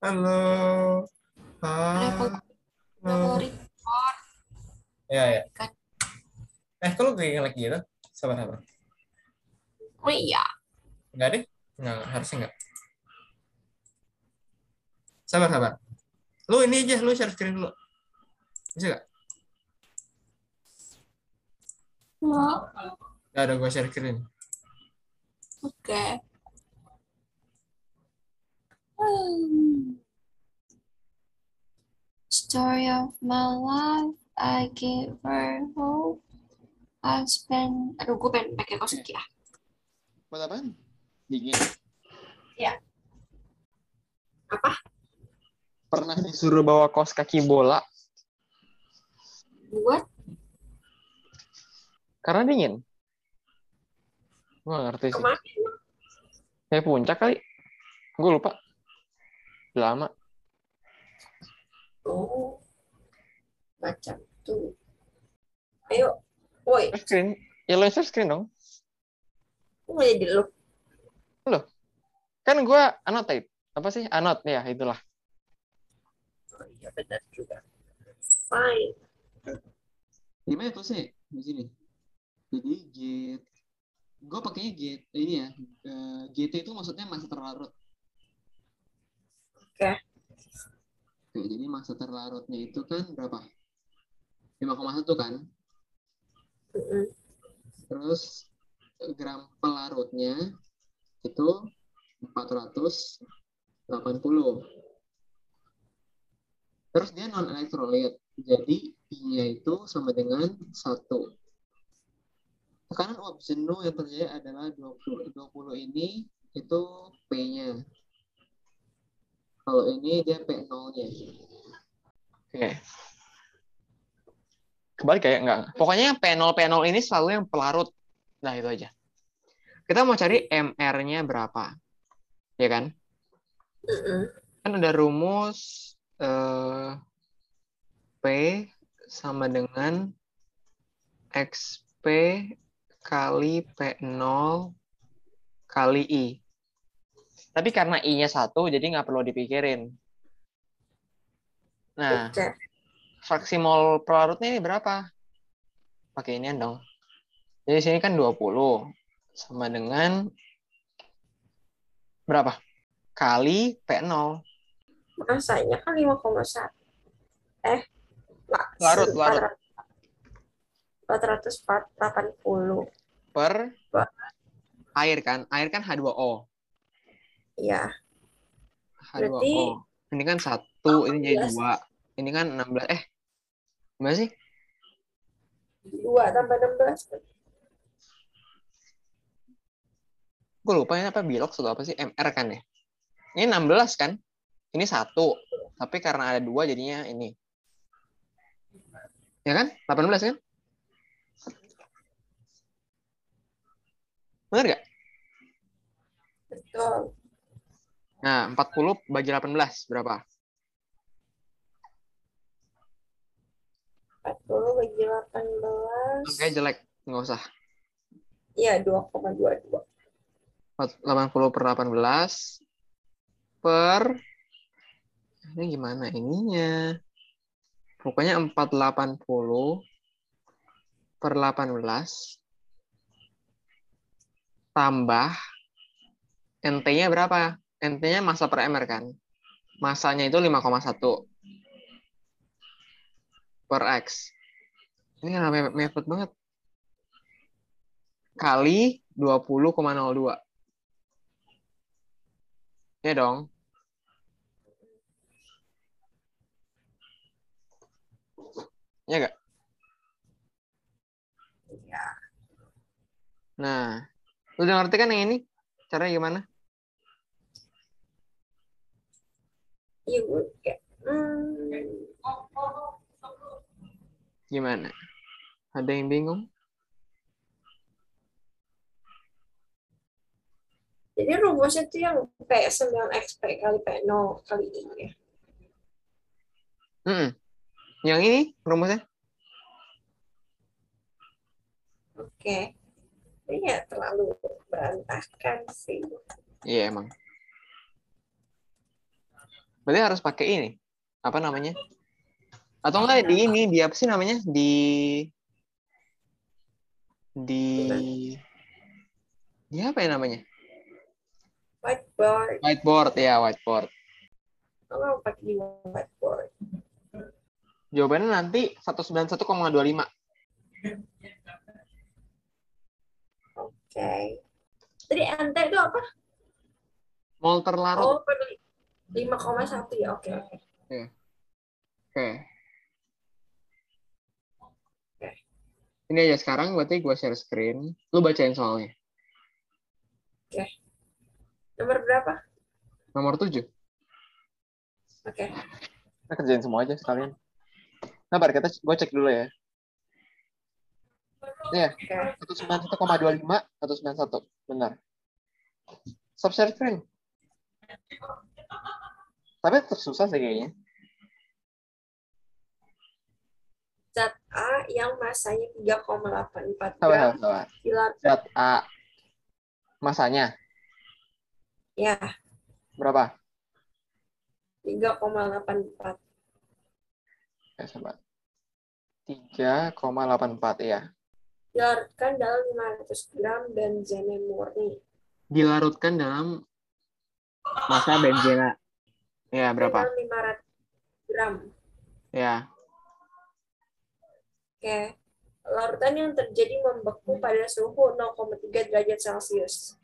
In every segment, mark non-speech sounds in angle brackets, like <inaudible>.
Halo. Halo. record Ya, ya. kan. Eh, kalau kayak lagi gitu? Sabar, sabar. Oh iya, Enggak deh? Enggak, harusnya enggak. Sabar, sabar. Lu ini aja, lu share screen dulu. Bisa enggak? mau Enggak ada gua share screen. oke. Hmm. Story of my life, I give her hope. I spend, aduh gue pengen pakai kaos kaki ah. Buat apaan? Dingin. Apa? Pernah disuruh bawa kaos kaki bola Buat karena dingin. Gue ngerti sih. ke mana? Kayak puncak kali. Gue lupa. Lama. Oh, macam tuh. Ayo, woi, Screen. Ya lo share screen dong. gue mau jadi lu. Kan gue annotate. Apa sih? Anot. Ya, itulah. Oh iya benar juga. Fine. Gimana tuh sih di sini? Jadi gate, gue pakainya gate ini ya. eh, GT itu maksudnya masa terlarut. Oke. Oke, jadi masa terlarutnya itu kan berapa? 5,1 kan? Mm-mm. Terus eh, gram pelarutnya itu 480. Terus dia non elektrolit. Jadi I-nya itu sama dengan 1. Tekanan uap jenuh yang terjadi adalah 20. 20 ini itu P-nya. Kalau ini dia P0-nya. Oke. Kebalik kayak enggak. Pokoknya P0 P0 ini selalu yang pelarut. Nah, itu aja. Kita mau cari MR-nya berapa. Ya kan? Mm-mm. Kan ada rumus eh, P sama dengan XP kali P0 kali I. Tapi karena I-nya satu, jadi nggak perlu dipikirin. Nah, Oke. fraksi mol pelarutnya ini berapa? Pakai ini dong. Jadi sini kan 20 sama dengan berapa? Kali P0. Masanya kan 5,1. Eh, Larut, larut. 480. per Wah. air kan. Air kan H2O. Iya. H2O. Berarti- Ini kan satu, ini jadi 16. dua. Ini kan 16. Eh, gimana sih? 2 tambah 16. Gue lupa ini apa bilok atau apa sih? MR kan ya? Ini 16 kan? Ini satu. Tapi karena ada dua jadinya ini. Ya kan? 18 kan? Bener gak? Betul. Nah, 40 bagi 18 berapa? 40 bagi 18. Oke, jelek. Nggak usah. Iya, 2,22. 80 per 18 per ini gimana ininya pokoknya 480 per 18 tambah NT-nya berapa? NT-nya massa per MR kan? Masanya itu 5,1 per X. Ini kan me- mepet banget. Kali 20,02. Ya dong. Ya gak? Iya. Nah, lu udah ngerti kan yang ini? Caranya gimana? Iya, gue kayak, hmm, Gimana? Ada yang bingung? jadi rumusnya tuh yang P9XP kali P0 kali I ya. Mm-mm. Yang ini rumusnya? Oke. Ini ya terlalu berantakan sih. Iya emang. Berarti harus pakai ini. Apa namanya? Atau enggak di ini, di apa sih namanya? Di di di apa ya namanya? Whiteboard. Whiteboard ya, whiteboard. Mau pakai di whiteboard. Jawabannya nanti 191,25. Oke. Tadi NT itu apa? Mol terlarut. Oh, 5,1 ya. Oke, oke. Oke. Ini aja sekarang berarti gue share screen. Lu bacain soalnya. Nomor berapa? Nomor 7. Oke. Kita kerjain semua aja sekalian. Sabar, kita gue cek dulu ya. Iya, Oke. 191,25, 191. Benar. Stop share screen. Tapi tetap susah sih kayaknya. Zat A yang masanya 3,84 Sabar, gram sabar, sabar. Zat A. Masanya ya berapa? 3,84 Ya, sabar. 3,84 ya. dilarutkan dalam 500 gram benzene murni Dilarutkan dalam masa benzena. Ya, berapa? dalam 500 gram Ya, Oke. Larutan yang terjadi membeku pada suhu 0,3 derajat Celcius.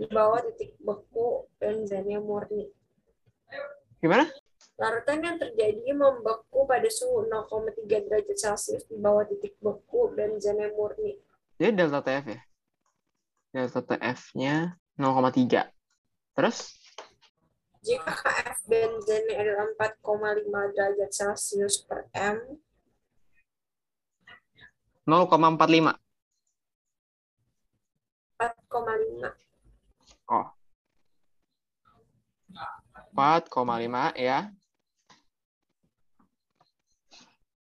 Di bawah titik beku benzene murni. gimana? Larutan yang terjadi membeku pada suhu 0,3 derajat Celcius di bawah titik beku benzene murni. Jadi delta TF ya? Delta TF-nya 0,3. Terus? Jika KF benzene adalah 4,5 derajat Celcius per M, 0,45. 4,5. Oh. 4,5 ya.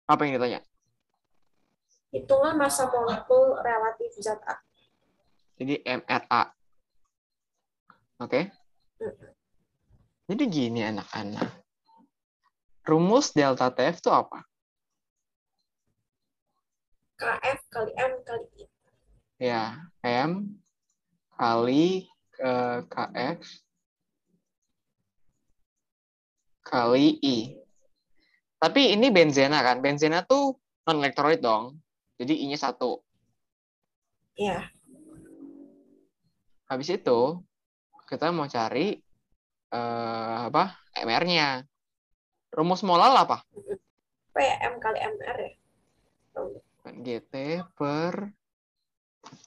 Apa yang ditanya? Hitunglah massa molekul relatif zat A. Jadi MRA. Oke. Jadi gini anak-anak. Rumus delta TF itu apa? KF kali M kali I. Ya, M kali eh, KF kali I. Tapi ini benzena kan? Benzena tuh non elektrolit dong. Jadi I-nya satu. Ya, Habis itu kita mau cari eh, apa? MR-nya. Rumus molal apa? apa ya M kali MR ya? GT per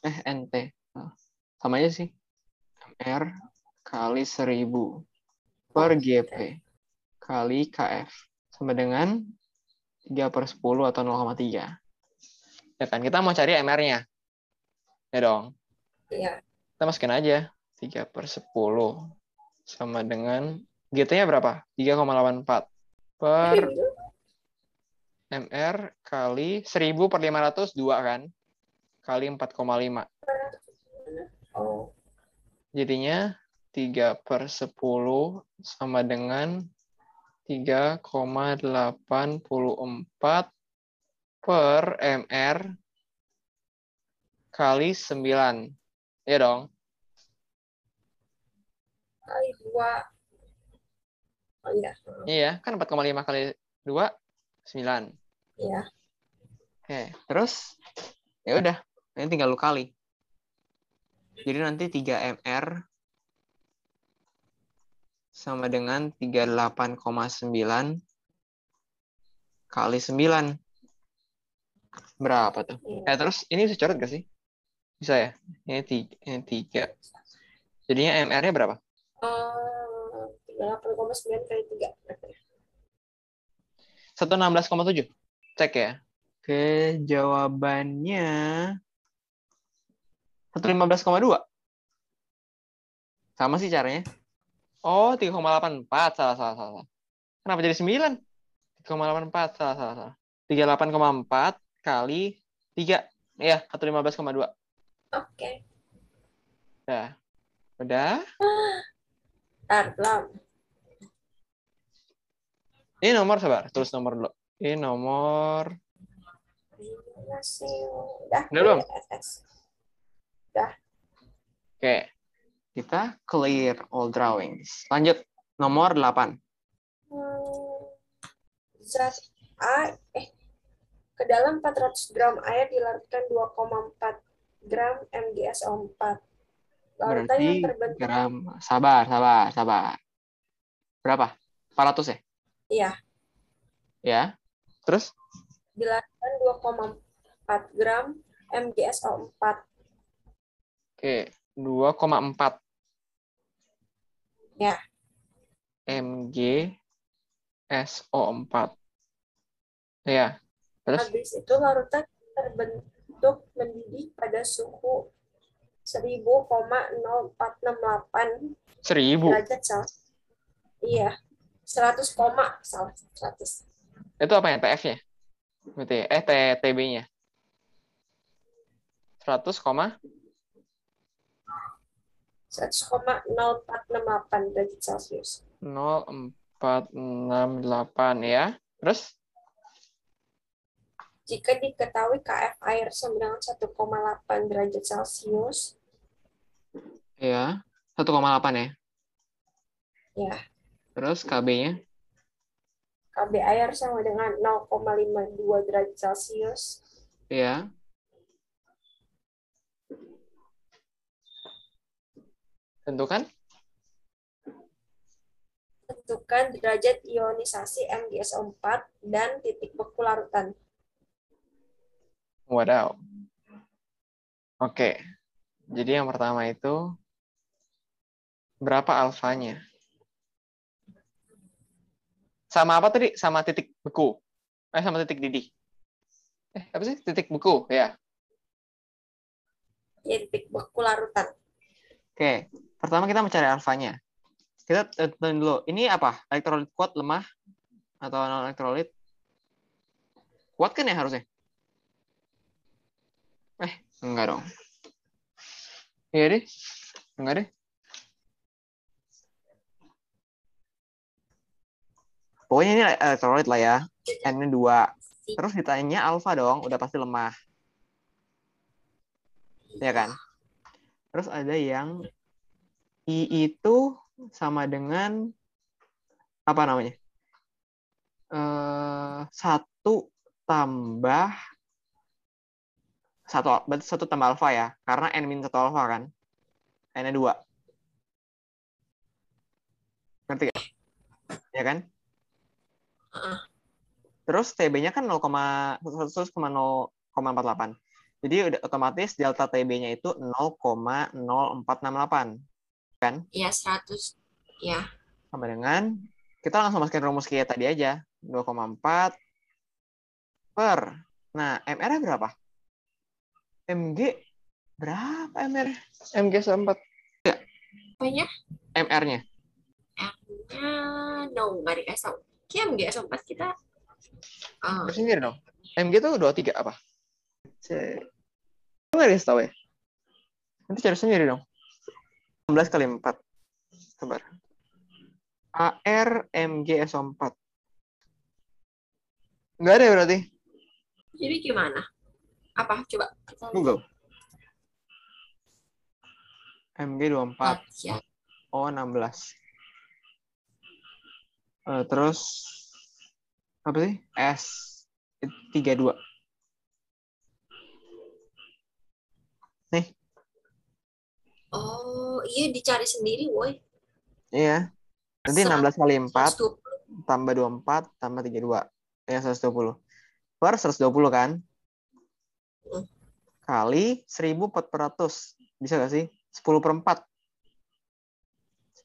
eh NT. Ah, Sama aja sih. MR kali 1000 per GP kali KF sama dengan 3 per 10 atau 0,3. Ya kan, kita mau cari MR-nya. Ya dong. Iya. Kita masukin aja. 3 per 10 sama dengan GT-nya berapa? 3,84 per MR kali 1000 per 500 2 kan? Kali 4,5. Oh, Jadinya 3 per 10 sama dengan 3,84 per MR kali 9. Ya dong? Kali dua. Oh iya, Iya, kan 4,5 kali 2, 9. iya. Oke, terus ya udah, ini tinggal lu kali. Jadi nanti 3 MR sama dengan 38,9 kali 9. Berapa tuh? Eh, terus ini bisa coret gak sih? Bisa ya? Ini 3. Ini 3. Jadinya MR-nya berapa? Eh, 38,9 kali 3. 116,7. Cek ya. Oke, jawabannya 115,2. Sama sih caranya. Oh, 3,84. Salah, salah, salah. Kenapa jadi 9? 3,84. Salah, salah, salah. 38,4 kali 3. Iya, 115,2. Oke. Udah. Udah. Ntar, belum. Ini nomor sabar, tulis nomor dulu. Ini nomor Masih. Udah. Udah belum? PSS. Oke. Kita clear all drawings. Lanjut nomor 8. Hmm, zat A eh ke dalam 400 gram air dilarutkan 2,4 gram MgSO4. Larutan yang Berarti terbentuk gram sabar, sabar, sabar. Berapa? 400 ya? Iya. Ya. Terus dilarutkan 2,4 gram MgSO4. oke, 2,4 Ya. mg SO4. Ya. Terus Habis itu larutan terbentuk mendidih pada suhu 10,0468 1000. derajat Celcius. Iya. 100, koma salah 100. Itu apa ya? TF-nya? Berarti eh TB-nya. 100, koma 100,0468 derajat Celcius. 0468 ya. Terus Jika diketahui KF air sama dengan 1,8 derajat Celcius, ya 1,8 ya. ya Terus KB-nya KB air sama dengan 0,52 derajat Celcius, ya. Tentukan tentukan derajat ionisasi MgSO4 dan titik beku larutan. Wadaw. Oke. Jadi yang pertama itu berapa alfanya? Sama apa tadi? Sama titik beku. Eh, sama titik didih. Eh, apa sih? Titik beku, ya. Ya, titik beku larutan. Oke. Pertama kita mencari alfanya. Kita tentuin dulu. Ini apa? Elektrolit kuat, lemah, atau non elektrolit? Kuat kan ya harusnya? Eh, enggak dong. Iya deh. Enggak deh. Pokoknya ini elektrolit lah ya. N-nya 2. Terus ditanya alfa dong, udah pasti lemah. Ya kan? Terus ada yang I itu sama dengan apa namanya? Eh, satu tambah satu berarti satu tambah alfa ya karena n min satu alfa kan? N nya dua. Ngerti gak? ya kan? Terus tb nya kan 0,100,048 jadi udah otomatis delta tb nya itu 0,0468 Iya, 100. Ya. sama dengan kita langsung masukin rumus kayak tadi aja. 2,4 per. Nah mr nya berapa mg berapa mr mg 4 Apanya? mr nya M-nya no, nggak dikasih tahu. Kayak MgSO4 kita ah, Cari sendiri dong mg tuh 23 apa? C. Nggak dikasih tahu ya? Nanti cari sendiri dong. 16 kali 4 sabar. AR MG SO4 nggak ada ya berarti? Jadi gimana? Apa? Coba. Google MG 24 Ya. O 16 Eh, terus apa sih S 32 Oh, iya dicari sendiri, woi. iya nanti 16 kali 4 120. tambah 24 tambah 32 ya 120 per 120 kan. Kali 1000 per 100 bisa gak sih? 10 per 4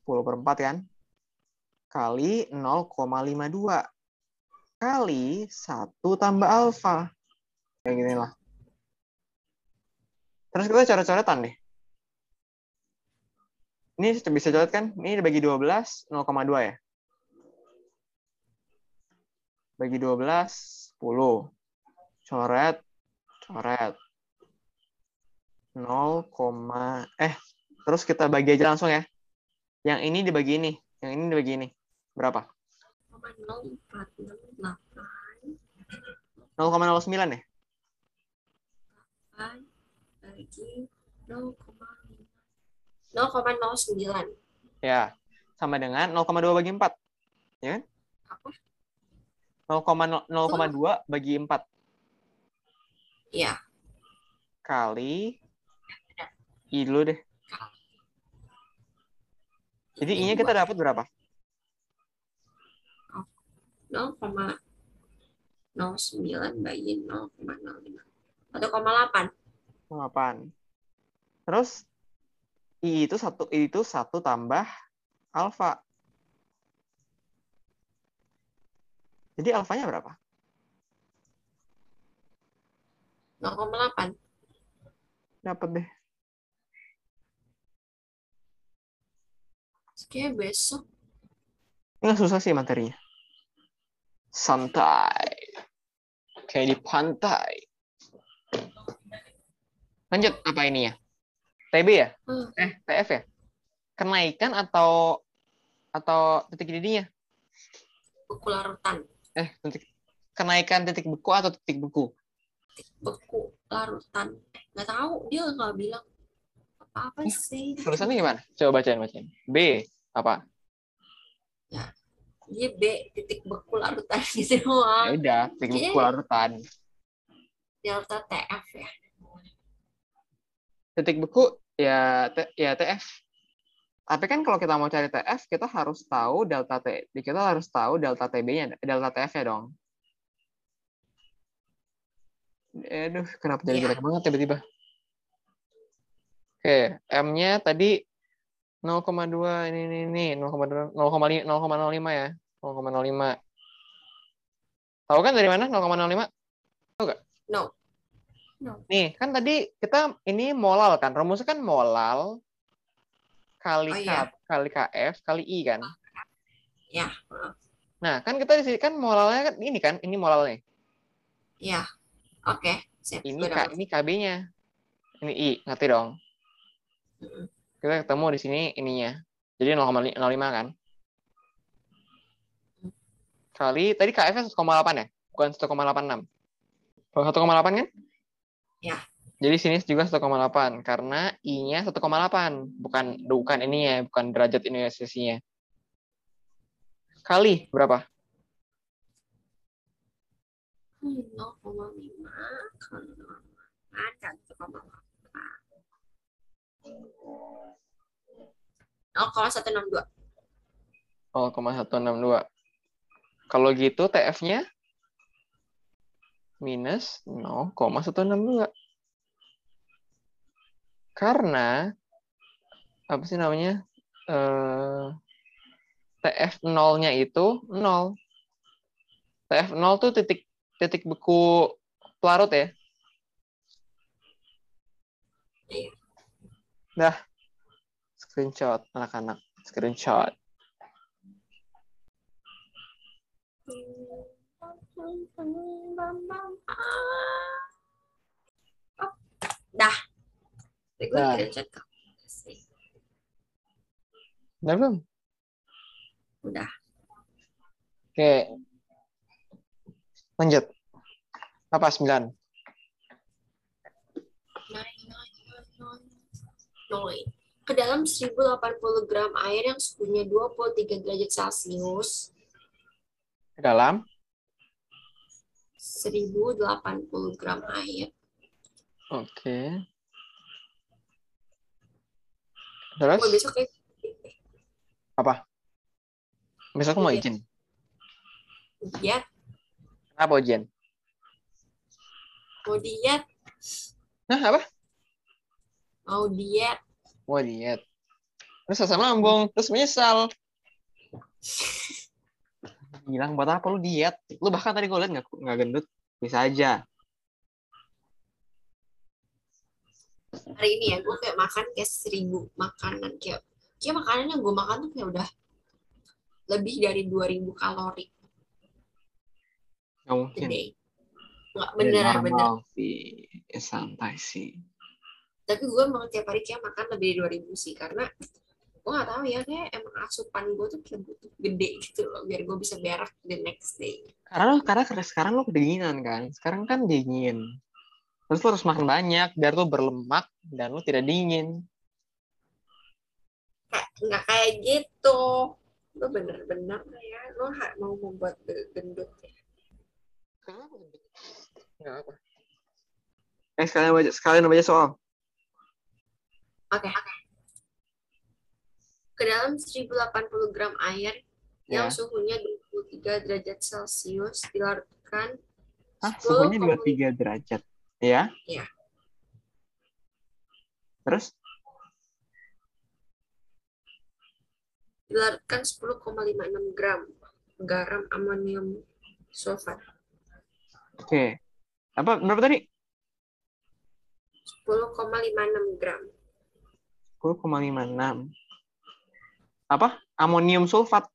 10 per 4 kan? Kali 0,52 kali 1 tambah alfa kayak gini lah. Terus kita coret-coretan deh. Ini bisa coret kan? Ini dibagi 12 0,2 ya? Bagi 12 10 coret coret 0, eh terus kita bagi aja langsung ya yang ini dibagi ini yang ini dibagi ini berapa 0,0468 0,09 ya? bagi 0,5 0,09 Ya. Sama dengan 0,2 bagi 4. Ya kan? Apa? 0,0 0,2 bagi 4 ya kali I dulu deh. Jadi I-nya kita dapat berapa? 0,09 bagi 0,05 1,8 8. Terus I itu satu I itu satu tambah alfa. Jadi alfanya berapa? 0,8 Dapat deh. Kayaknya besok Nggak susah sih materinya. Santai. Kayak di pantai. Lanjut, apa ini ya? TB ya? Hmm. Eh, TF ya? Kenaikan atau atau titik didihnya? buku larutan Eh, titik kenaikan titik beku atau titik beku? beku larutan nggak tahu dia nggak bilang apa apa sih Tulisannya gimana? Coba bacain, bacain. B, apa? dia B titik beku larutan gitu Ya doang udah, titik beku larutan. delta TF ya Titik beku ya T- ya TF. Tapi kan kalau kita mau cari TF, kita harus tahu delta T. Kita harus tahu delta TB-nya, delta TF-nya dong. Aduh, kenapa jadi jelek banget tiba-tiba? Oke, M-nya tadi 0,2 ini ini ini 0,2 0,5 0,05 ya. 0,05. Tahu kan dari mana 0,05? no Nih, kan tadi kita ini molal kan. Rumusnya kan molal kali Oh, K, iya. kali KF kali I kan. ya Nah, kan kita di sini kan molalnya kan ini kan, ini molalnya. ya oke siap Ini K, ini KB-nya. Ini I, ngerti dong. Mm-mm. Kita ketemu di sini ininya. Jadi 0,05 kan. Kali tadi KF-nya 1,8 ya? Bukan 1,86. Oh, 1,8 kan? Ya. Jadi sini juga 1,8 karena I-nya 1,8, bukan bukan ininya, bukan derajat ionisasinya. Kali berapa? Hmm, 0,5 kali 0,5 dan 1,8 0,162 0,162. Kalau gitu TF-nya minus 0,162. Karena apa sih namanya? Eh, TF 0-nya itu 0. TF 0 tuh titik titik beku pelarut ya. Dah. Screenshot anak-anak. Screenshot. Oh, dah. Udah belum? Udah. Oke. Lanjut. Apa 9? Noi. Ke dalam 1080 gram air yang suhunya 23 derajat Celcius, Ke dalam 1080 gram air, Oke. Terus gue besok kayak besok aku mau Iya. izin. diet, Kenapa ujian? mau diet, Nah, apa? Mau diet. Mau diet. Terus asam lambung, terus menyesal. Bilang buat apa lu diet? Lu bahkan tadi gue liat nggak nggak gendut. Bisa aja. Hari ini ya, gue kayak makan kayak seribu makanan. Kayak, kayak makanan yang gue makan tuh kayak udah lebih dari 2000 kalori Nggak mungkin. Nggak beneran bener. sih. Santai sih. Tapi gue emang tiap hari kayak makan lebih dari 2000 sih. Karena gue gak tahu ya kayak emang asupan gue tuh kayak butuh gede gitu loh biar gue bisa berak the next day Karena lo karena sekarang lo kedinginan kan. Sekarang kan dingin. Terus lo harus makan banyak biar lo berlemak dan lo tidak dingin. kayak nggak kayak gitu lo bener-bener ya lo mau membuat ge- gendut ya Nggak apa. Eh sekalian baca sekalian baca soal. Oke ke dalam 1080 gram air yang Ya. suhunya 23 derajat celcius dilarutkan Hah, 10,5 suhunya 23 derajat. Ya? Iya. Terus? dilarutkan 10,56 gram garam amonium sulfat Oke. Apa berapa tadi? 10,56 gram 10,56. Apa? Amonium sulfat.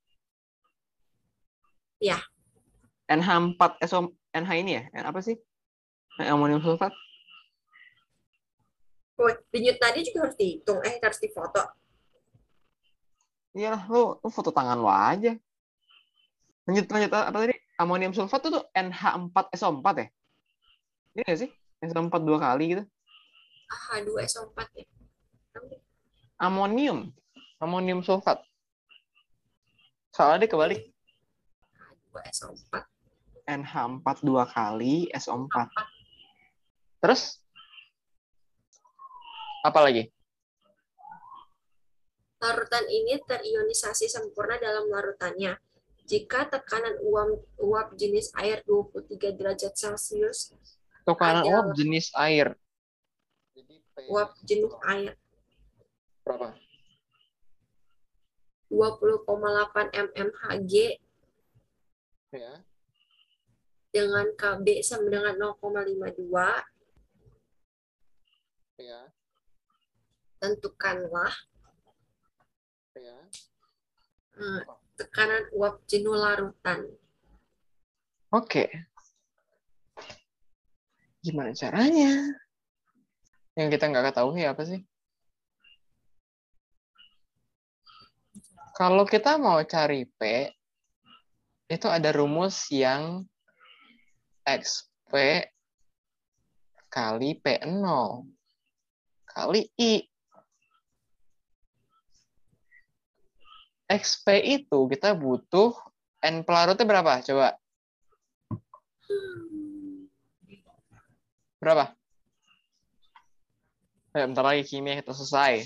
Iya. NH4SO NH ini ya? N- Apa sih? Amonium sulfat. Oh, denyut tadi juga harus dihitung eh harus difoto Iyalah, lu, lu foto tangan lo aja. Lanjut, lanjut. Apa tadi? Amonium sulfat itu tuh NH4SO4 ya? Iya nggak sih? SO4 dua kali gitu. H2SO4 ya Amonium. Amonium sulfat. Soalnya dia kebalik. H2SO4 NH4 dua kali, SO4. Terus? Apa lagi? Larutan ini terionisasi sempurna dalam larutannya. Jika tekanan uap, uap jenis air 23 derajat Celcius, Tekanan uap jenis air. Jadi uap jenis air berapa? 20,8 mmHg Ya. dengan KB sama dengan 0,52, Ya. tentukanlah Ya. eh, tekanan uap jenuh larutan. Oke. Gimana caranya? Yang kita nggak ketahui apa sih? Kalau kita mau cari P, itu ada rumus yang XP kali P0 kali I. XP itu kita butuh N pelarutnya berapa? Coba. Berapa? Ya, bentar lagi kimia kita selesai.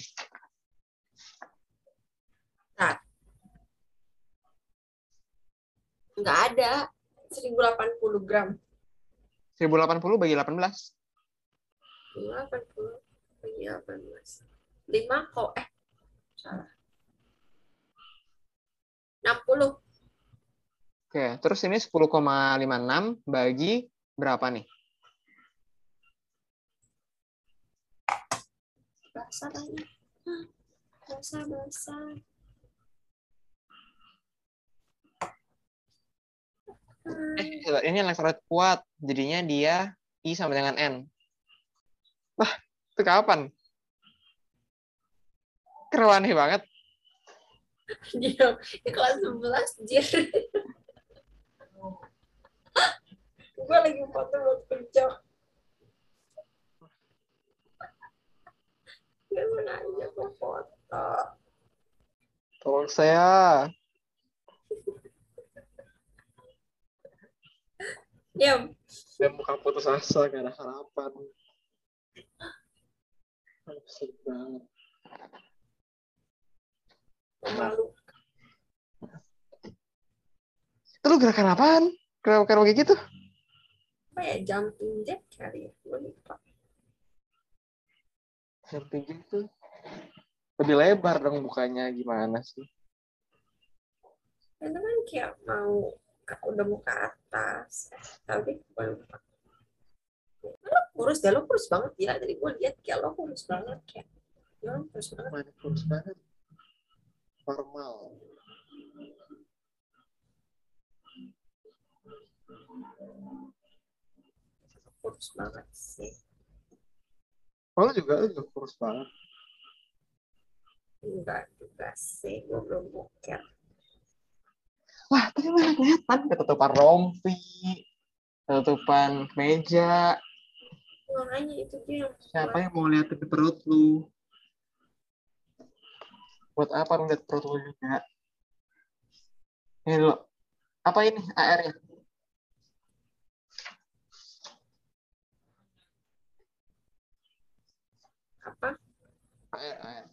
Nggak ada 1080 gram. 1080 bagi 18. 1080 bagi 18. 5 kok eh salah. 60 Oke, terus ini 10,56 bagi berapa nih? basah lagi. Basah basah. Eh, ini elektrolit kuat. Jadinya dia I sama dengan N. Wah, itu kapan? Keren aneh banget. Di kelas 11 jir. Gue lagi foto buat kerja. Gak sengaja gue foto. Tolong saya. Diam. Dan bukan putus asa, gak ada harapan. Sedih banget. Malu. Itu lu gerakan apaan? Gerakan kayak gitu? Apa ya? Jumping jack kali ya. Gue lupa. Jumping gitu. Lebih lebar dong bukanya gimana sih? Itu kan kayak mau udah mau ke atas. Tapi gue lupa. Lo kurus deh, lo kurus banget gila. Tadi gue lihat kayak lo kurus banget kayak. Ya, lo kurus banget. Mana kurus banget. Normal. Kurus banget sih. Oh, juga, juga kurus banget. Enggak juga sih, gue belum boker. Wah, tapi mana kelihatan ketutupan rompi, ketutupan meja. Makanya itu dia yang Siapa yang mau lihat di perut lu? Buat apa lu lihat perut lu juga? Ini lo. Apa ini AR-nya? apa? AR, AR.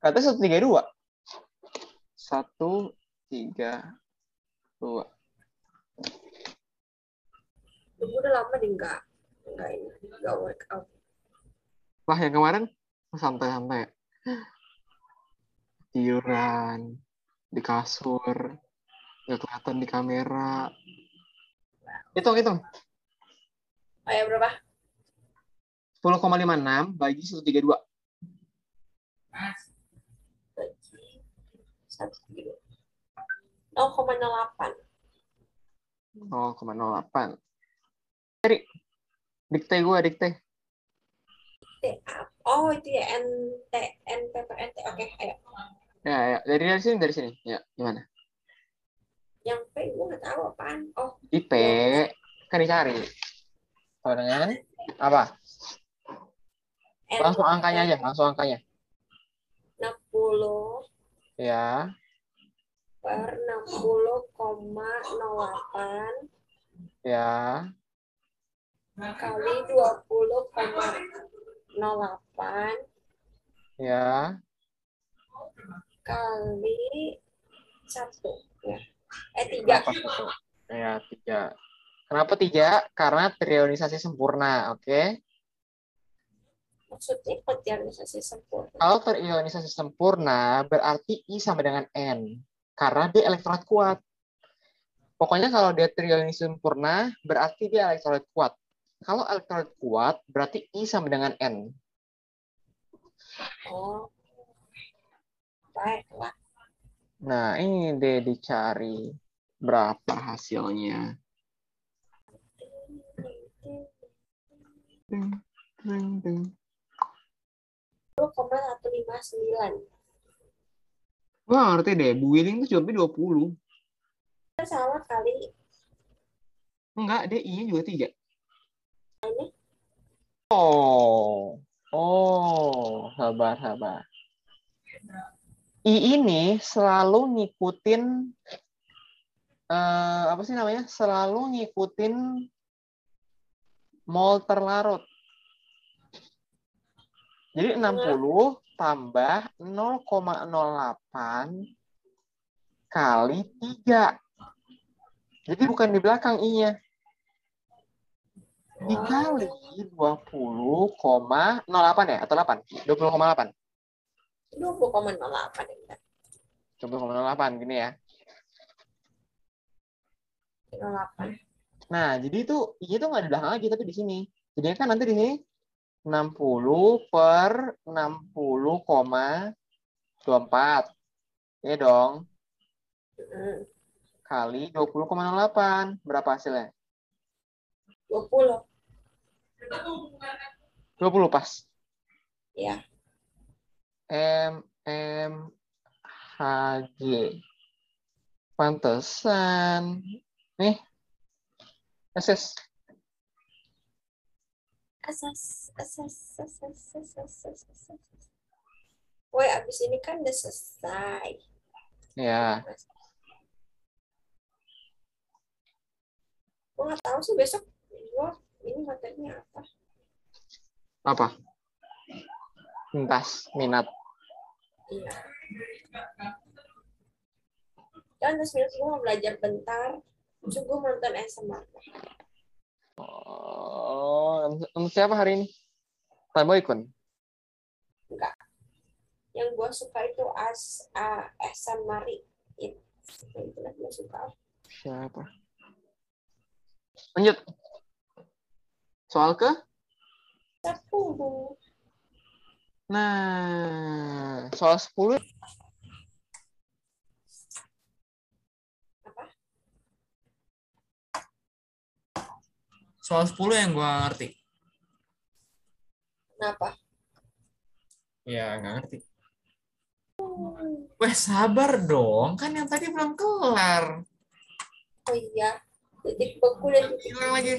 Katanya satu tiga dua. Satu tiga dua. Udah lama deh enggak enggak ini enggak workout. Wah yang kemarin santai-santai. Tiduran di kasur, nggak kelihatan di kamera. Hitung hitung. Oh ya berapa? 10,56 bagi 132. Bagi satu kilo. 0,08. 0,08. Cari. Dikte gue, dikte. Oh itu ya NT NP per NT. Oke, ayo. Ya, ya. Dari, dari sini, dari sini. Ya, gimana? Yang P gue nggak tahu apaan. Oh, Di P, kan dicari. Sama dengan apa? N Langsung angkanya aja, langsung angkanya. 60 Ya, per 60,08 ya, kali 20,08 ya. kali satu ya eh tiga Kenapa satu? Ya, tiga. Kenapa tiga? Karena trionisasi sempurna, oke? Maksudnya potensialisasi sempurna Kalau terionisasi sempurna, berarti I sama dengan N. Karena dia elektrolit kuat. Pokoknya kalau dia terionisasi sempurna, berarti dia elektrolit kuat. Kalau elektrolit kuat, berarti I sama dengan N. oh baiklah Nah, ini deh dicari berapa hasilnya. Ding, ding, ding. 10,159 Wah, ngerti deh. Bu Willing tuh jawabnya 20. salah kali Enggak, dia I-nya juga 3. ini Oh. Oh, sabar, sabar. I ini selalu ngikutin eh, apa sih namanya? Selalu ngikutin mol terlarut. Jadi 60 tambah 0,08 kali 3. Jadi bukan di belakang I-nya. Dikali 20,08 ya? Atau 8? 20,8. 20,08 ya 20,08 gini ya. 08 Nah, jadi itu I itu nggak di belakang lagi, tapi di sini. Jadi kan nanti di sini 60 per 60,24. Ya dong. Kali 20,08. Berapa hasilnya? 20 20 pas. ya M M H G. Pantesan. Nih. SS. Asas asas asas asas asas asas Woi, abis ini kan udah selesai. Ya. Gue nggak tahu sih besok gue ini materinya apa. Apa? Lintas minat. Iya. Dan terus minus gue mau belajar bentar. Terus gue mau nonton ASMR. Oh, untuk siapa hari ini? Tanboy Kun. Enggak. Yang gue suka itu as uh, ASMR itu. Itu gue suka. Siapa? Lanjut. Soal ke? Sepuluh. Nah, soal 10 Apa? Soal 10 yang gue ngerti. Kenapa? Ya, nggak ngerti. Weh, sabar dong. Kan yang tadi belum kelar. Oh iya, titik beku dan titik Hilang lagi.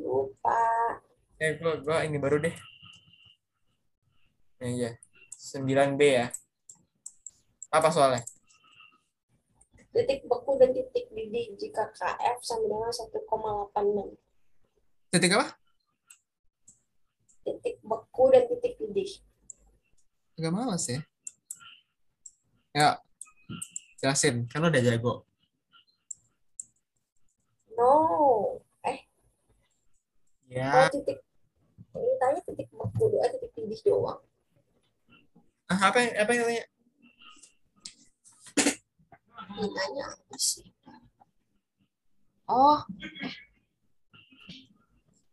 lupa. Eh, gua, gua ini baru deh. Ya, iya. 9B ya. Apa soalnya? Titik beku dan titik didih jika KF sama dengan 1,86. Titik apa? Titik beku dan titik didih. Agak males ya. Ya, jelasin. Kan udah jago. No. Eh, Ya. kalau titik ini tanya titik beku doang, titik didih doang. Ah, apa yang, apa yang katanya? Tanya apa sih? Oh,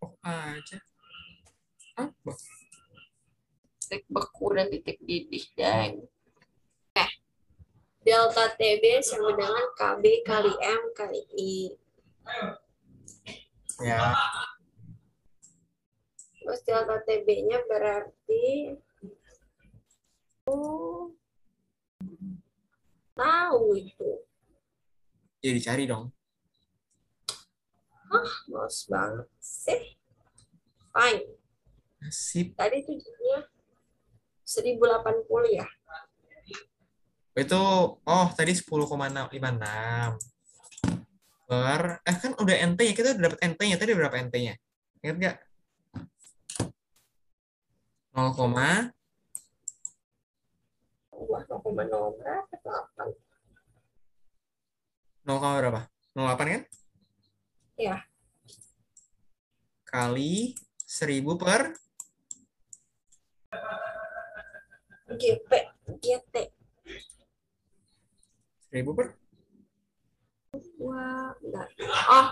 Oh, aja. Apa? titik beku dan titik didih, deng. Eh, delta TB sama dengan KB kali M kali I. Ya. Terus delta TB-nya berarti oh tahu itu. Jadi cari dong. Males banget sih. Fine. Sip. Tadi itu jadinya 1080 ya. Itu, oh tadi 10,56. Per, eh kan udah NT-nya. Kita udah dapat NT-nya. Tadi berapa NT-nya? Ingat nggak? 0, Wah, 0,0 berapa? 8. 0, berapa? 0,8 kan? Iya. Kali 1000 per GP, GT. 1000 per Wah, enggak. Oh,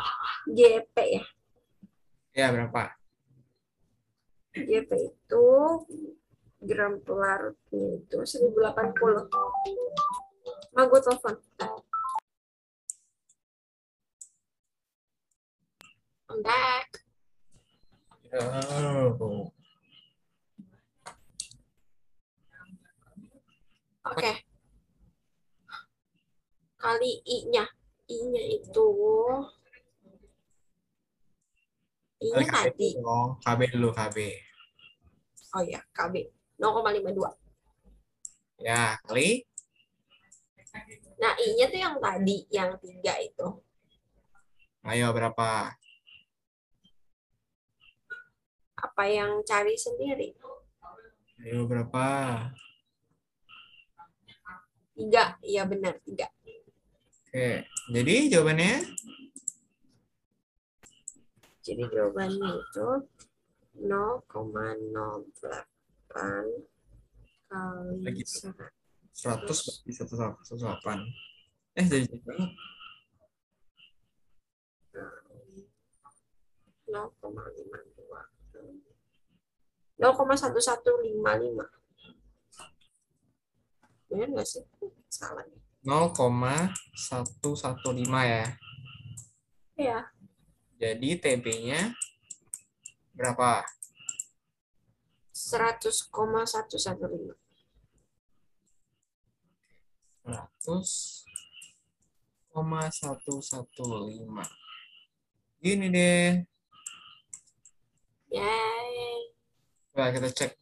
GP ya. ya berapa? GP itu gram pelarutnya itu 1080. Mau gue telepon. I'm back. Oh. Oke. Kali I-nya. I-nya itu I-nya tadi. dong. KB dulu, KB. Oh ya, KB 0,52. Ya, kali Nah, I-nya tuh yang tadi, yang tiga itu. ayo berapa? Apa yang cari sendiri? Ayo berapa? Tiga, iya benar, tiga. Oke, jadi jawabannya Jadi jawabannya itu 0,08 kali Lagi. 100. 100 bagi 108. Eh, jadi jadi banget. 0,52. 0,1155. Benar nggak sih? Salah. 0,115 ya. Ya, Jadi TB-nya berapa? 100,115. 100,115. Gini deh. Yeay. Coba kita cek.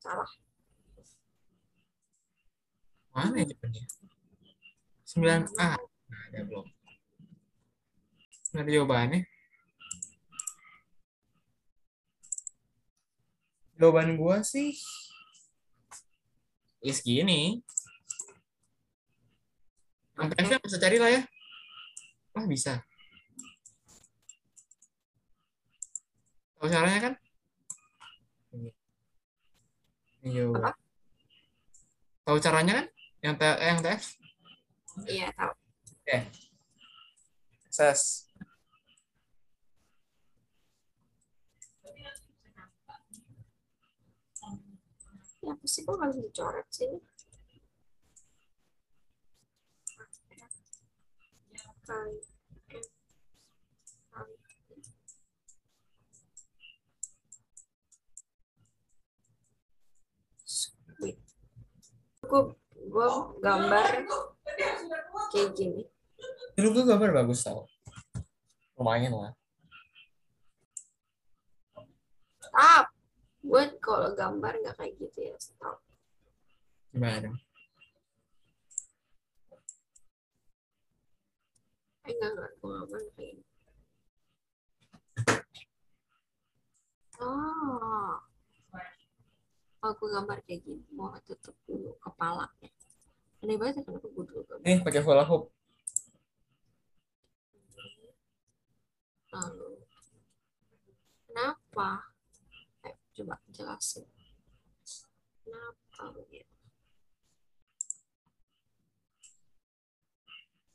Salah. Mana ya jawabannya? 9A. Nah, ada belum. Nggak ada jawabannya. Jawaban gua sih ya segini. Yang bisa cari lah ya. Wah bisa. Tahu caranya kan? Apa? Tahu caranya kan? Yang T yang TF? Iya, tahu. Ses. Ya, apa sih kok harus dicoret sih? kali. Gue gue gambar kayak gini. Dulu gue gambar bagus tau. Lumayan lah. Stop. Gue kalau gambar nggak kayak gitu ya. Stop. Gimana dong? Eh enggak. Gue kayak gini. Oh. Aku gambar kayak gini. Mau tutup dulu kepalanya. Aneh banget ya kenapa gue dulu gambar. Nih pakai hula hoop. Lalu. Kenapa? Coba jelasin. Kenapa begitu?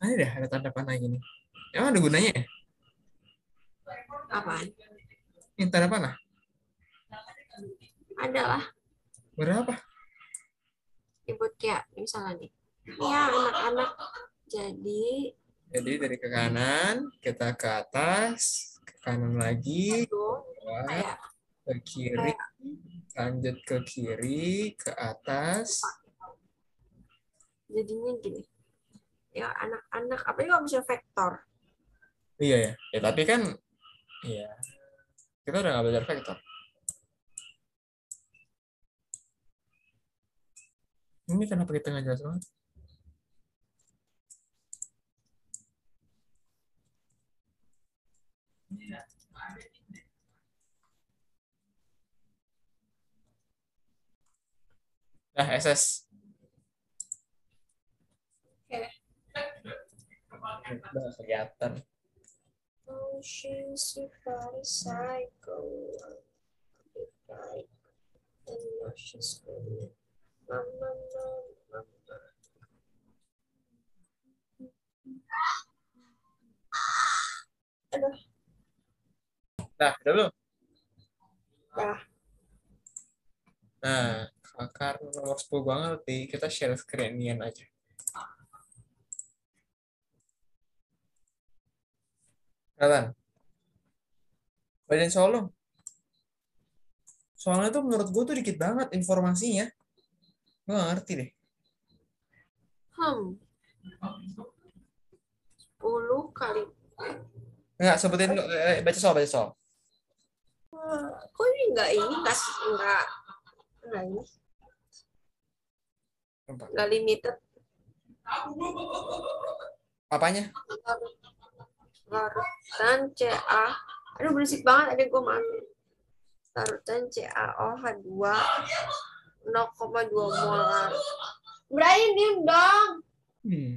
Ada deh ada tanda panah gini. Emang ada gunanya ya? Apaan? Ini tanda panah. Adalah Berapa? ribut kayak misalnya nih. Ya anak-anak jadi Jadi dari ke kanan, kita ke atas, ke kanan lagi, bawah, kayak ke kiri, lanjut ke kiri, ke atas. jadinya gini. Ya anak-anak apa kalau misalnya vektor? Iya ya. Ya tapi kan, iya. Kita udah nggak belajar vektor. Ini kenapa kita nggak jelas banget? Nah, SS. Oke. Udah kelihatan. Mama, mama, mama. Aduh, Nah, udah belum? dah. Nah, karena nomor 10 gue ngerti, kita share screen aja. Kelihatan? Bacain soal dong. Soalnya tuh menurut gue tuh dikit banget informasinya. Gue gak ngerti deh. Hmm. 10 kali. Enggak, sebutin dulu. Eh, baca soal, baca soal. Eh, Kok ini enggak ini kasih enggak enggak ini Apa? enggak limited Apanya? larutan CA aduh berisik banget ada gue maaf larutan CaOH 2 0,2 molar Brian diem dong Hmm.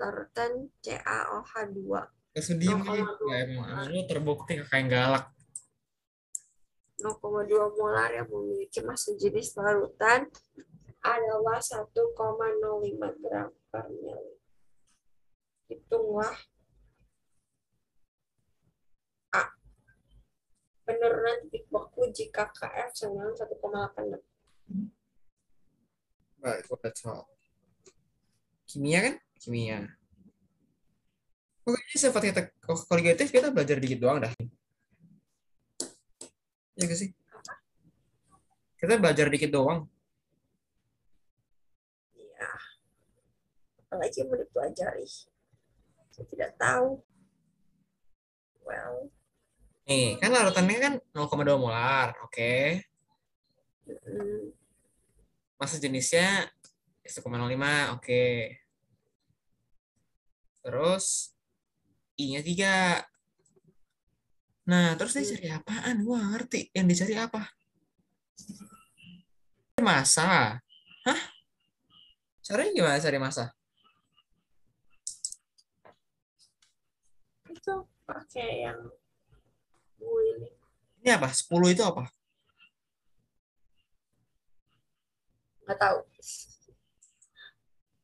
larutan CaOH 2 Kesedih nih. Ya, emang, emang lu terbukti kakak yang galak. 0,2 molar yang memiliki massa jenis larutan adalah 1,05 gram per mili. Hitunglah A. Penurunan titik beku jika KF sama 1,86. Baik, soal. Kimia kan? Kimia. Oh, ini sifat kita koligatif kita belajar dikit doang dah. Ya gak sih? Kita belajar dikit doang. Ya. Apalagi yang mau dipelajari. Saya tidak tahu. Well, Nih, kan larutannya kan 0,2 molar. Oke. mm, Masa jenisnya 1,05. Oke. Terus I-nya 3. Nah, terus dia cari apaan? Gua ngerti. Yang dicari apa? Masa. Hah? Caranya gimana cari masa? itu pakai yang boiling. Ini apa? 10 itu apa? Nggak tahu.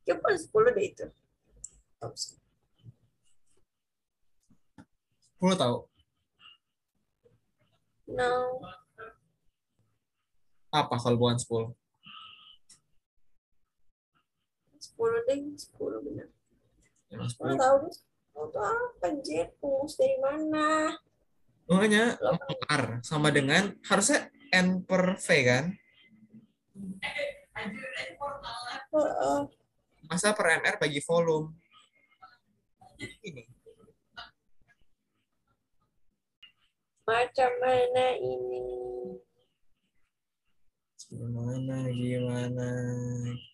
Coba 10 deh itu. 10 tahu. No. Apa kalau bukan 10? 10 deh, 10 benar. Emang Mana 10. tahu nih. Mau tuh apa Jet? Rumus dari mana? Makanya R sama dengan harusnya N per V kan? Heeh. Masa per MR bagi volume. Ini. Macam mana ini? Gimana, gimana,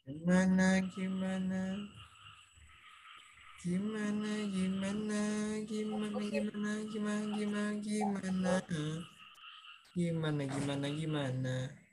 gimana, gimana, gimana, gimana, gimana, gimana, gimana, gimana, gimana, gimana, gimana, gimana.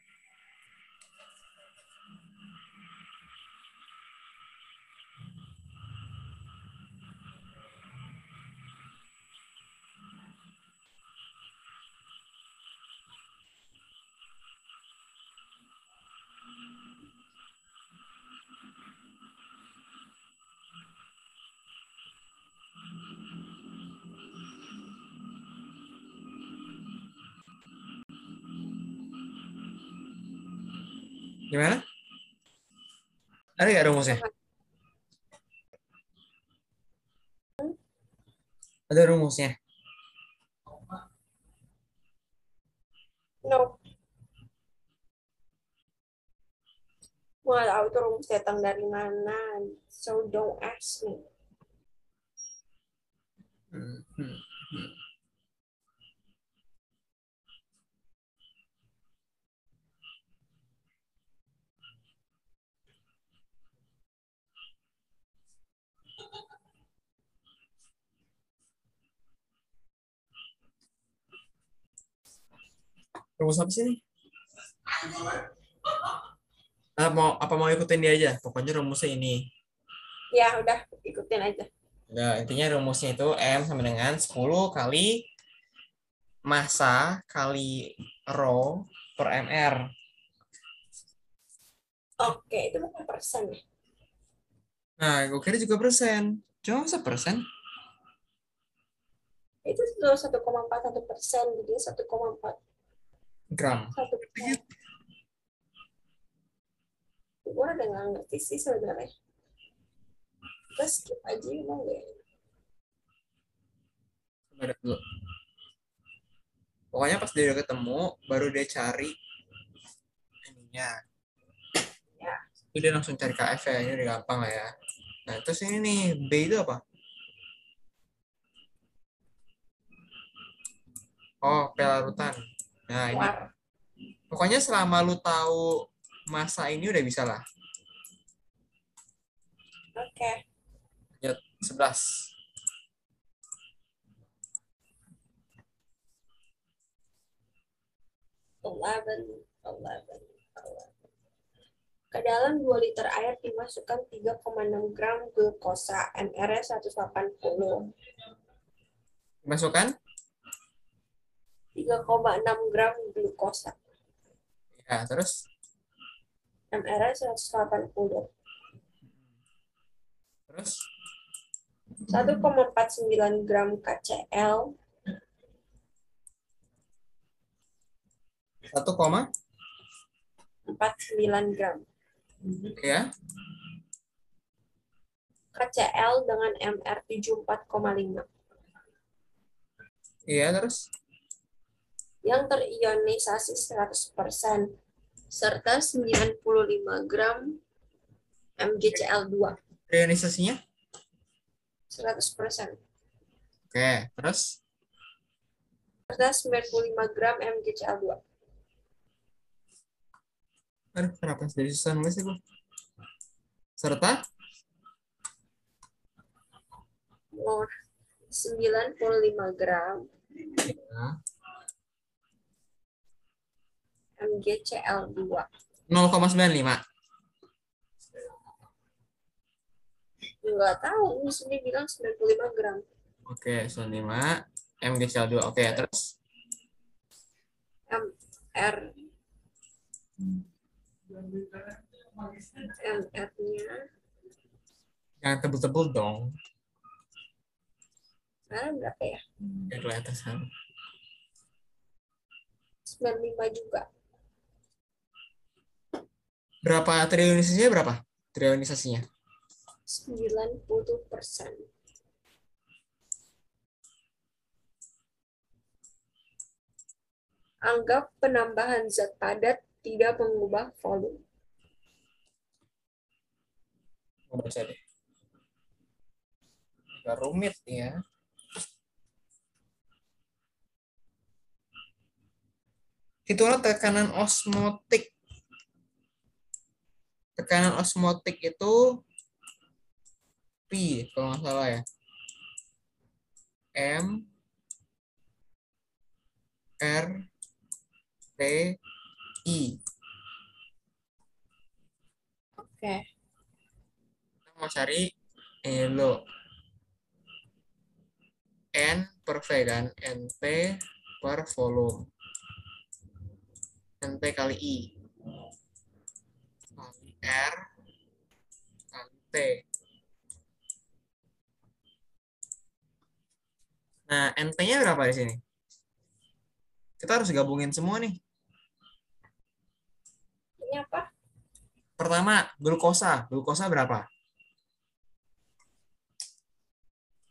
Gimana? Ada nggak rumusnya? Ada rumusnya. No. Gua nggak tahu itu rumus datang dari mana. So don't ask me. Hmm, hmm, Rumus apa sih ini? Ah, mau apa mau ikutin dia aja? Pokoknya rumusnya ini. Ya udah ikutin aja. Nah, intinya rumusnya itu M sama dengan 10 kali massa kali rho per MR. Oke, itu bukan persen ya. Nah, gue kira juga persen. Cuma masa persen? Itu tuh 1,41 persen, jadi 1,41 Gram. persen. Gue udah nggak ngerti sih sebenarnya. Kita skip aja deh. Coba lihat dulu. Pokoknya pas dia udah ketemu, baru dia cari ininya. Ya. Itu dia langsung cari KF ya, ini udah gampang lah ya. Nah, terus ini nih, B itu apa? Oh, P larutan. Nah, ini pokoknya selama lu tahu masa ini udah bisa lah. Oke. 11. Eleven, eleven, eleven. Ke dalam 2 liter air dimasukkan 3,6 gram glukosa, MR-nya 180. Masukkan? 3,6 gram glukosa, Ya, terus? MR-nya 180. Terus? 1,49 gram KCl, 1, koma? 49 gram. Ya. KCl dengan MR 74,5 Iya, terus? Yang terionisasi 100% serta 95 gram MgCl2 Reionisasinya? 100% Oke, terus? serta 95 gram MgCl2 Aduh, kenapa jadi susah nulis gua? Serta? Oh, 95 gram Ya. MgCl2 0,95. nggak tahu ini sini bilang 95 gram Oke, 95. MgCl2. Oke, terus? MR MR-nya Jangan tebel-tebel dong. sekarang berapa ya? Biar kelihatan sama. 95 juga. Berapa trionisasinya berapa? Trionisasinya? 90 persen. Anggap penambahan zat padat tidak mengubah volume. Mau baca deh. Agak rumit ya. Itulah tekanan osmotik. Tekanan osmotik itu P kalau nggak salah ya. M R T I. Oke. Kita mau cari elo. N per V kan, NT per volume. NT kali I. R kali T. Nah, NT-nya berapa di sini? Kita harus gabungin semua nih. Ini apa? Pertama, glukosa. Glukosa berapa?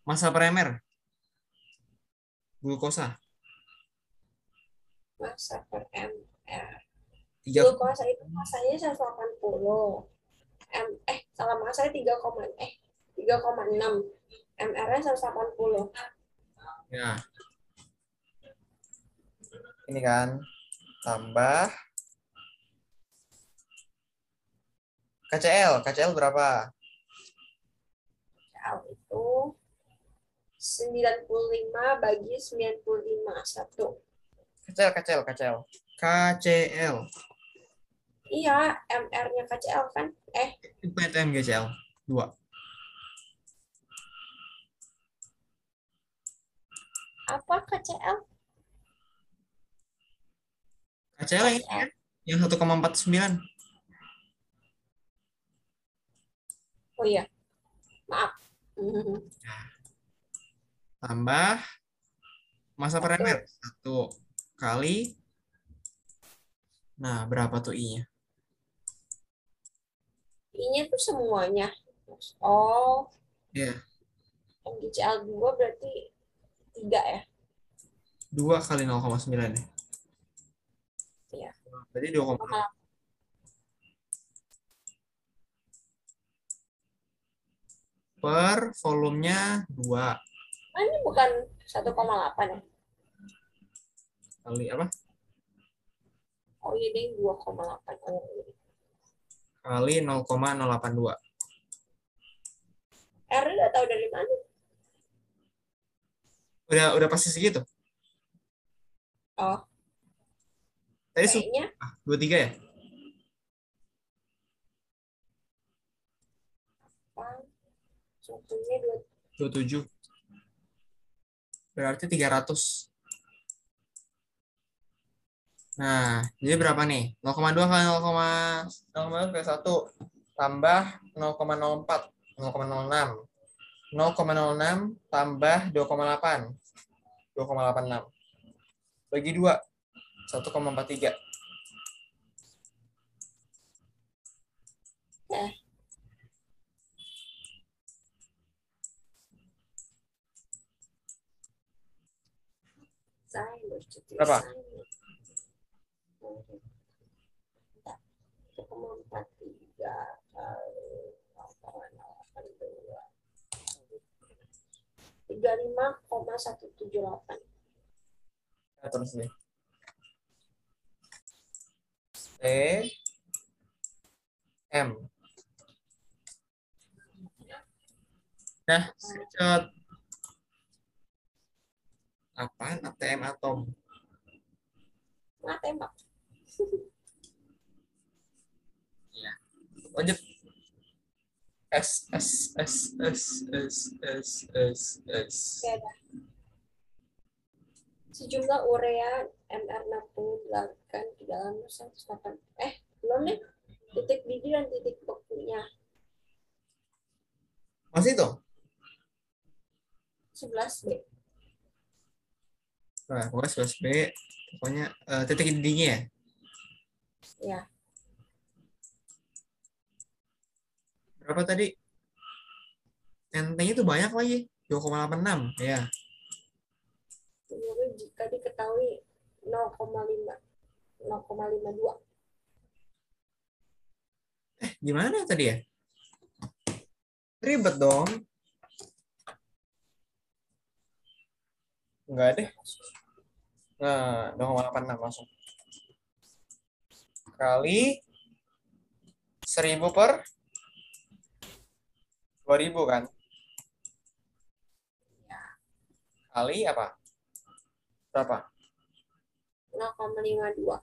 Masa primer. Glukosa. Masa per mR. Tiga, Glukosa itu masanya 180. M, eh, salah masanya 3, eh 3,6. MR-nya 180. ya. Ini kan. Tambah. KCL. KCL berapa? L itu 95 bagi 95. Satu. KCL, KCL, KCL. KCL. Iya, MR-nya KCL kan? Eh, PTM GCL. Dua. apa KCL? KCL yang ini kan? Yang 1,49. Oh iya. Maaf. Hmm. <laughs> Tambah masa primer. Satu kali. Nah, berapa tuh I-nya? Ini tuh semuanya. Oh, Ya, MGCL 2 berarti 3 ya? dua kali 0,9 ya. Iya. Berarti 2,8. Sama. Per volumenya 2 Ah, ini bukan 1,8 ya? kali apa? Oh iya, deh 2,8. Kali 0,082. R udah tahu dari mana? Udah udah pasti segitu. Oh, Tadi kayaknya ah, 23 ya? 2 27. Berarti 300. Nah, jadi berapa nih? 0,2 kali 0,0 kali 1 tambah 0,04 0,06 0,06 tambah 2,8 2,86 bagi 2 1,43 saya bercuti Berapa? empat tiga kali delapan dua tiga lima koma satu tujuh delapan terus nih. T M. Nah screenshot. ATM atom. Atm <laughs> Lanjut. S S S S S S S S. Dah. Sejumlah urea MR68 di dalam 108. Eh, belum nih. Titik biji dan titik bekunya. Masih tuh? 11B. Nah, pokoknya 11B. Pokoknya eh, titik intinya ya. Ya, Berapa tadi? NT-nya tuh banyak lagi. 2,86. Ya. Menurut jika diketahui 0,5 0,52 Gimana tadi ya? Ribet dong. Enggak deh. Nah, 2,86 langsung. Kali 1000 per 2000 kan? Kali apa? Berapa? 0,52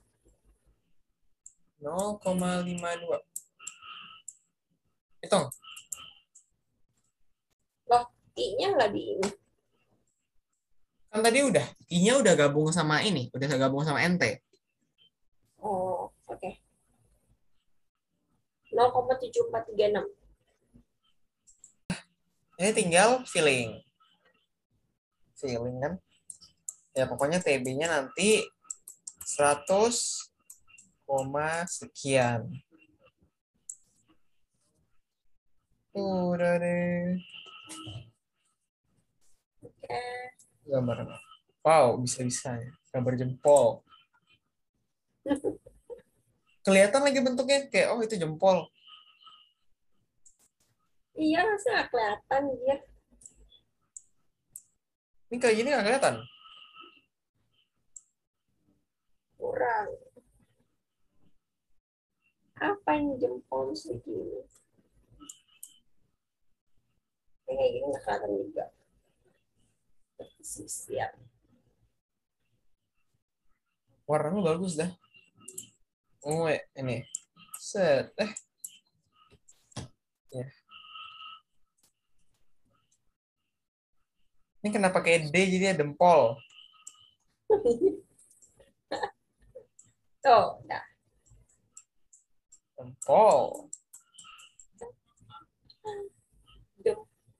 0,52. Hitung. I-nya nggak di ini Kan tadi udah. I-nya udah gabung sama ini. Udah gabung sama NT. oh oke 0,7436 Ini tinggal filling. Filling kan. Ya pokoknya TB-nya nanti 100 koma sekian. Udah deh. oke Gambar. Wow, bisa-bisa ya. Gambar jempol. <laughs> Kelihatan lagi bentuknya kayak oh itu jempol. Iya masa nggak kelihatan dia Ini kayak gini nggak kelihatan. kurang apa yang jempol segini Ini kayak gini nggak kelihatan juga siap Warnanya bagus dah. Oh, ini. Set. Eh. Ya. Ini kenapa kayak D jadi ada dempol? tuh dah Dempol.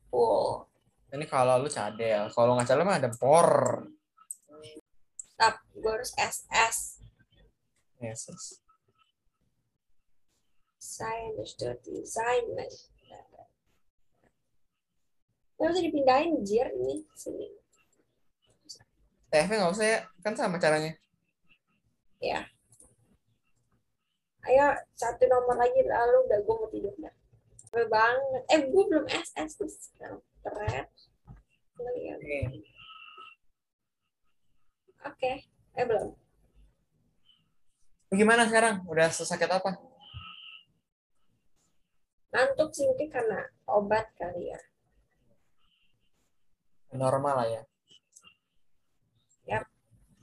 full Ini kalau lu cadel. Kalau nggak cadel mah dempor. Stop. Gue harus SS. Yes. yes. Saya understood design. Gak usah dipindahin jir nih sini. TF nggak usah ya. Kan sama caranya. Ayo satu nomor lagi lalu udah gue mau tidur dah. Capek banget. Eh gue belum SS sekarang. Keren. Lihat. Oke. Oke. Eh belum. Lu Gimana sekarang? Udah sesakit apa? Ngantuk sih mungkin karena obat kali ya. Normal lah ya.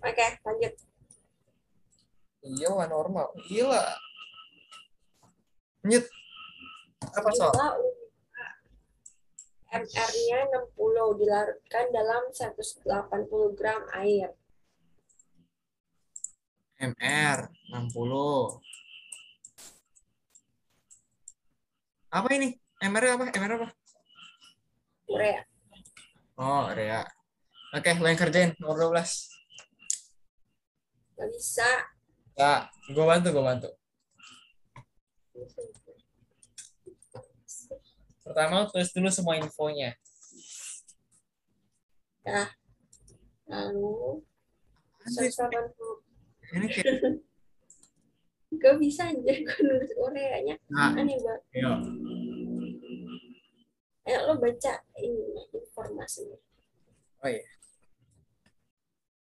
Oke lanjut. Iya, wah normal. Gila. Nyet. Apa soal? Gila, MR-nya 60 dilarutkan dalam 180 gram air. MR 60. Apa ini? MR apa? MR apa? Urea. Oh, area. Oke, lo yang kerjain nomor 12. Gak bisa. Ya, gue bantu, gue bantu. Pertama, tulis dulu semua infonya. Lalu Anjir, 180 Ini kayak, <laughs> Gak bisa anjir gue nulis ureanya. nah, Aneh banget. ayo. Ayo lo baca ini informasinya. Oh iya.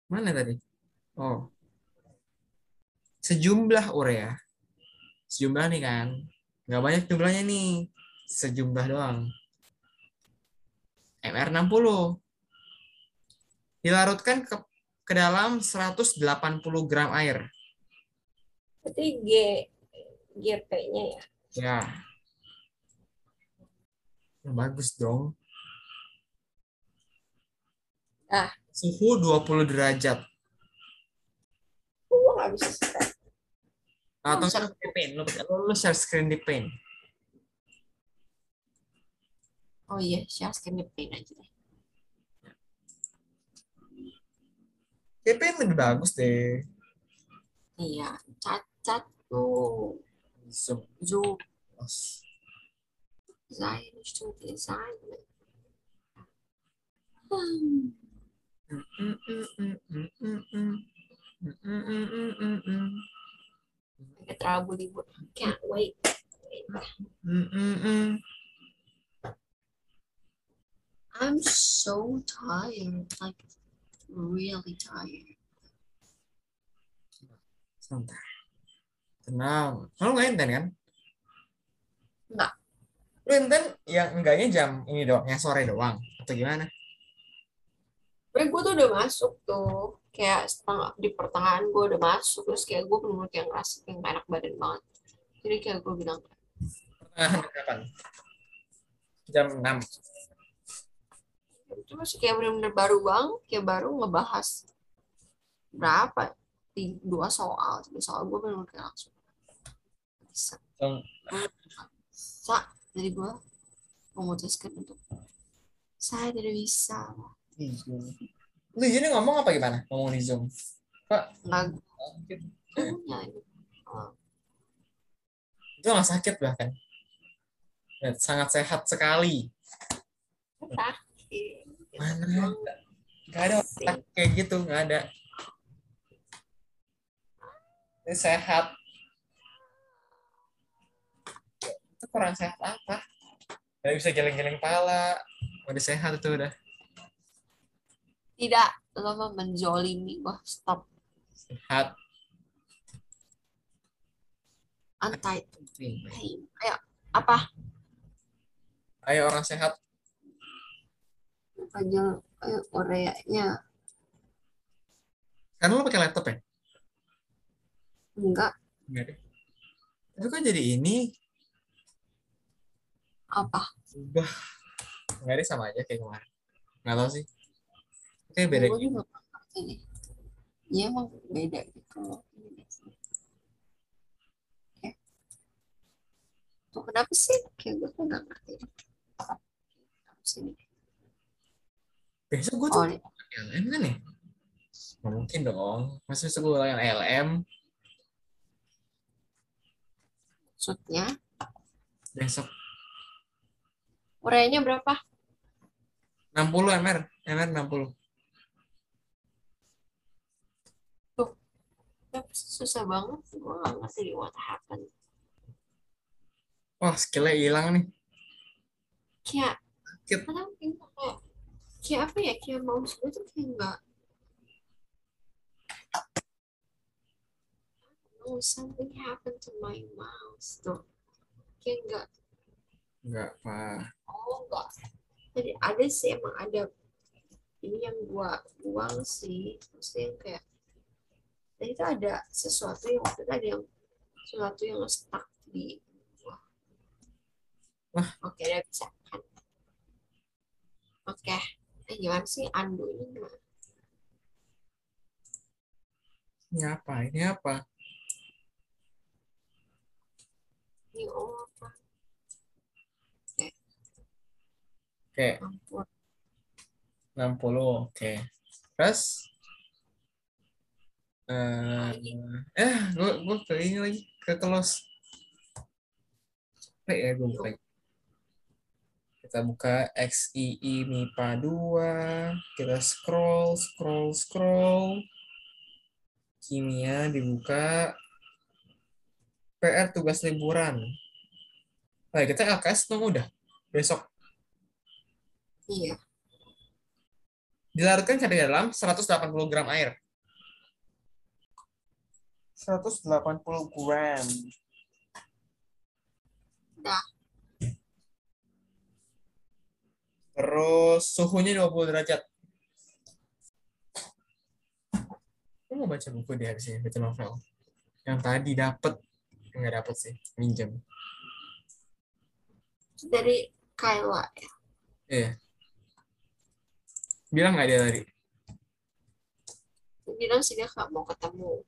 Mana tadi? Oh. Sejumlah urea. Sejumlah nih kan. Nggak banyak jumlahnya nih. Sejumlah doang. MR60. Dilarutkan ke, ke dalam 180 gram air. Berarti G GP-nya ya. Ya. Ya, Bagus dong. Ah. Suhu 20 derajat. Gue gak bisa start. Atau share di paint. Lu, lu, share screen di paint. Oh iya, share screen di paint aja deh. Di paint lebih bagus deh. Iya, cacat tuh. Zoom. Zoom Plus. Design to design. Kayak terlalu libur. Can't wait. I'm so tired. Like, really tired. Santai. Tenang. Kamu nggak inten kan? Nggak. Lu inten yang enggaknya jam ini doang, yang sore doang. Atau gimana? Sebenernya gue tuh udah masuk tuh. Kayak setengah, di pertengahan gue udah masuk. Terus kayak gue bener-bener kayak ngerasa kayak nggak enak badan banget. Jadi kayak gue bilang, Pertengahan kapan? Jam 6. terus kayak bener-bener baru bang, kayak baru ngebahas berapa? Di, dua soal. Dua soal gue bener-bener kayak langsung. Bisa. Langsung, Sa, jadi gue memutuskan untuk saya tidak bisa. Lu jadi ngomong apa gimana? Ngomong di Zoom. Pak, Nggak. Oh, itu nggak sakit bahkan. Dan sangat sehat sekali. sakit. Mana? Nggak ada kayak gitu, nggak ada. Ini sehat. Itu kurang sehat apa? Nggak bisa geleng-geleng pala. Udah sehat itu udah. Tidak, lo mah menzolimi. Wah, stop. Sehat. Anti pain. Ayo, apa? Ayo orang sehat. Aja, ayo Koreanya. Karena lu pakai laptop ya? Enggak, Enggak deh. Tapi kok jadi ini? Apa? Ubah. Enggak deh sama aja kayak kemarin. Nggak tahu sih. Oke, beda. Gue juga. Iya emang beda gitu loh. Oke. Tuh kenapa sih? Kayak gue tuh nggak ngerti. Kenapa sih? Besok gue Oh, tuh ini. LM kan ya? Mungkin dong. Masa besok gue yang LM? maksudnya Besok Koreanya berapa? 60 MR. MR 60. Ya, susah banget. Gue nggak ngerti what happened. Wah, skillnya hilang nih. Kayak, kadang kayak, kayak apa ya? Kayak mouse gue tuh kayak nggak Oh, something happened to my mouse tuh. Kayak nggak Enggak, Pak. Oh enggak. Jadi ada sih emang ada ini yang gua buang sih. Maksudnya yang kayak dan itu ada sesuatu yang waktu itu ada yang sesuatu yang stuck di gua. Wah. Oke, udah bisa kan. Oke. Eh, gimana sih undo ini gimana? Ini apa? Ini apa? Ini oh apa? Oke, Ampun. 60. Oke. Terus eh eh gue gue ke ini lagi ke close. Baik ya gue buka. Kita buka XII MIPA 2. Kita scroll, scroll, scroll. Kimia dibuka. PR tugas liburan. Baik, kita LKS tuh udah. Besok Iya. dilarutkan ke dalam 180 gram air. 180 gram. Dah. Terus suhunya 20 derajat. Aku mau baca buku di habis ini, baca novel. Yang tadi dapet, nggak dapet sih, minjem. Dari Kayla ya. Iya. Bilang nggak dia tadi? Dia bilang sih dia nggak mau ketemu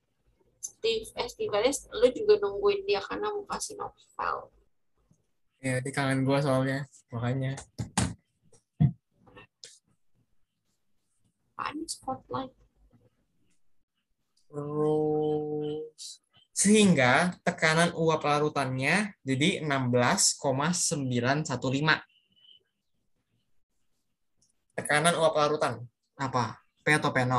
Steve. Eh, Steve Alice, lu juga nungguin dia karena mau kasih novel. Ya, dia kangen gue soalnya, makanya. Apaan nih spotlight? Terus sehingga tekanan uap larutannya jadi 16,915. Tekanan uap larutan. Apa? P atau P0?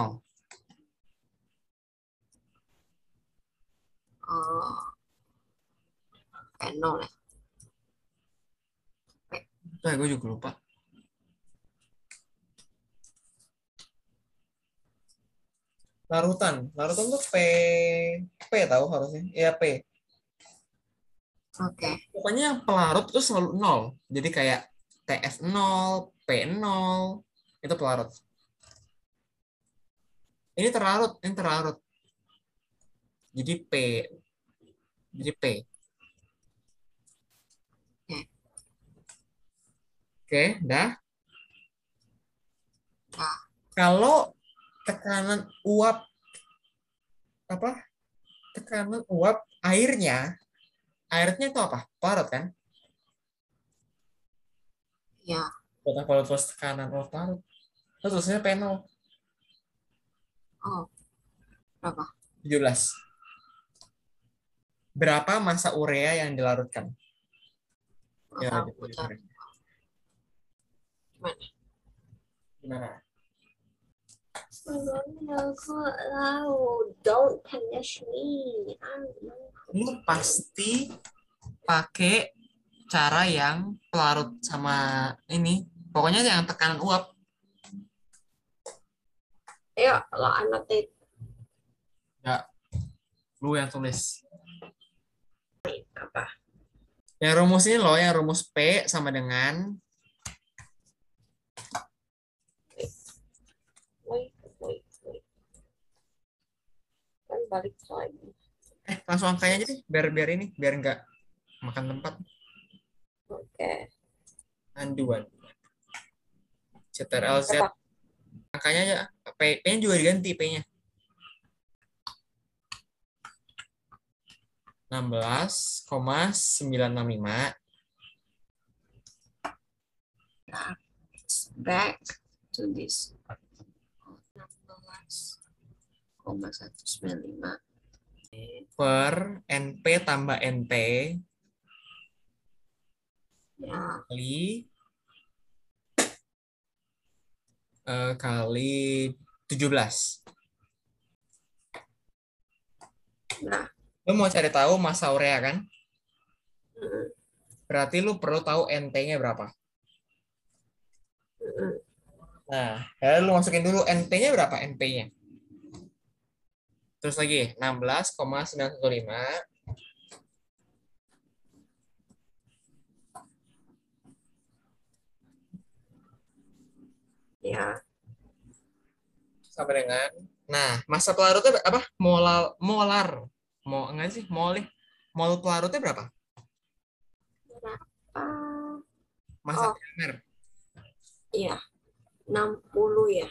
Oh. Penol ya. Eh, gue juga lupa. Larutan. Larutan tuh P. P tahu harusnya. Iya, P. Oke. Pokoknya yang pelarut itu selalu nol. Jadi kayak TF 0, P 0, itu pelarut. Ini terlarut, ini terlarut. Jadi P. Jadi P. Oke. Dah. Kalau tekanan uap apa? Tekanan uap airnya airnya itu apa? Pelarut kan? Ya. Terus tekanan uap pelarut. Terus tulisnya P0. Oh. Berapa? 17. Berapa masa urea yang dilarutkan? Ya, gitu. tahu. Gimana? Gimana? Aku tahu. Don't punish me. I'm Ini pasti pakai cara yang pelarut sama ini. Pokoknya yang tekanan uap. Ayo, lo annotate. Lu yang tulis. Apa? Yang rumus ini loh, yang rumus P sama dengan Wait, wait, wait. Kan balik lagi. eh langsung angkanya aja deh, biar biar ini, biar nggak makan tempat. Oke. Anduan. CTRL Z Apa? Angkanya aja P, P-nya juga diganti P-nya. 16,965 Back to this. 16,195. per NP tambah NP Ya, kali eh, kali 17. nah. Lo mau cari tahu masa urea kan? Berarti lu perlu tahu NT-nya berapa. Nah, ya lu masukin dulu NP-nya berapa NP-nya? Terus lagi 16,915 Ya, sama dengan nah masa pelarutnya apa molar molar mau enggak sih mol mol pelarutnya berapa ah, masa Oh. primer iya. 60 ya.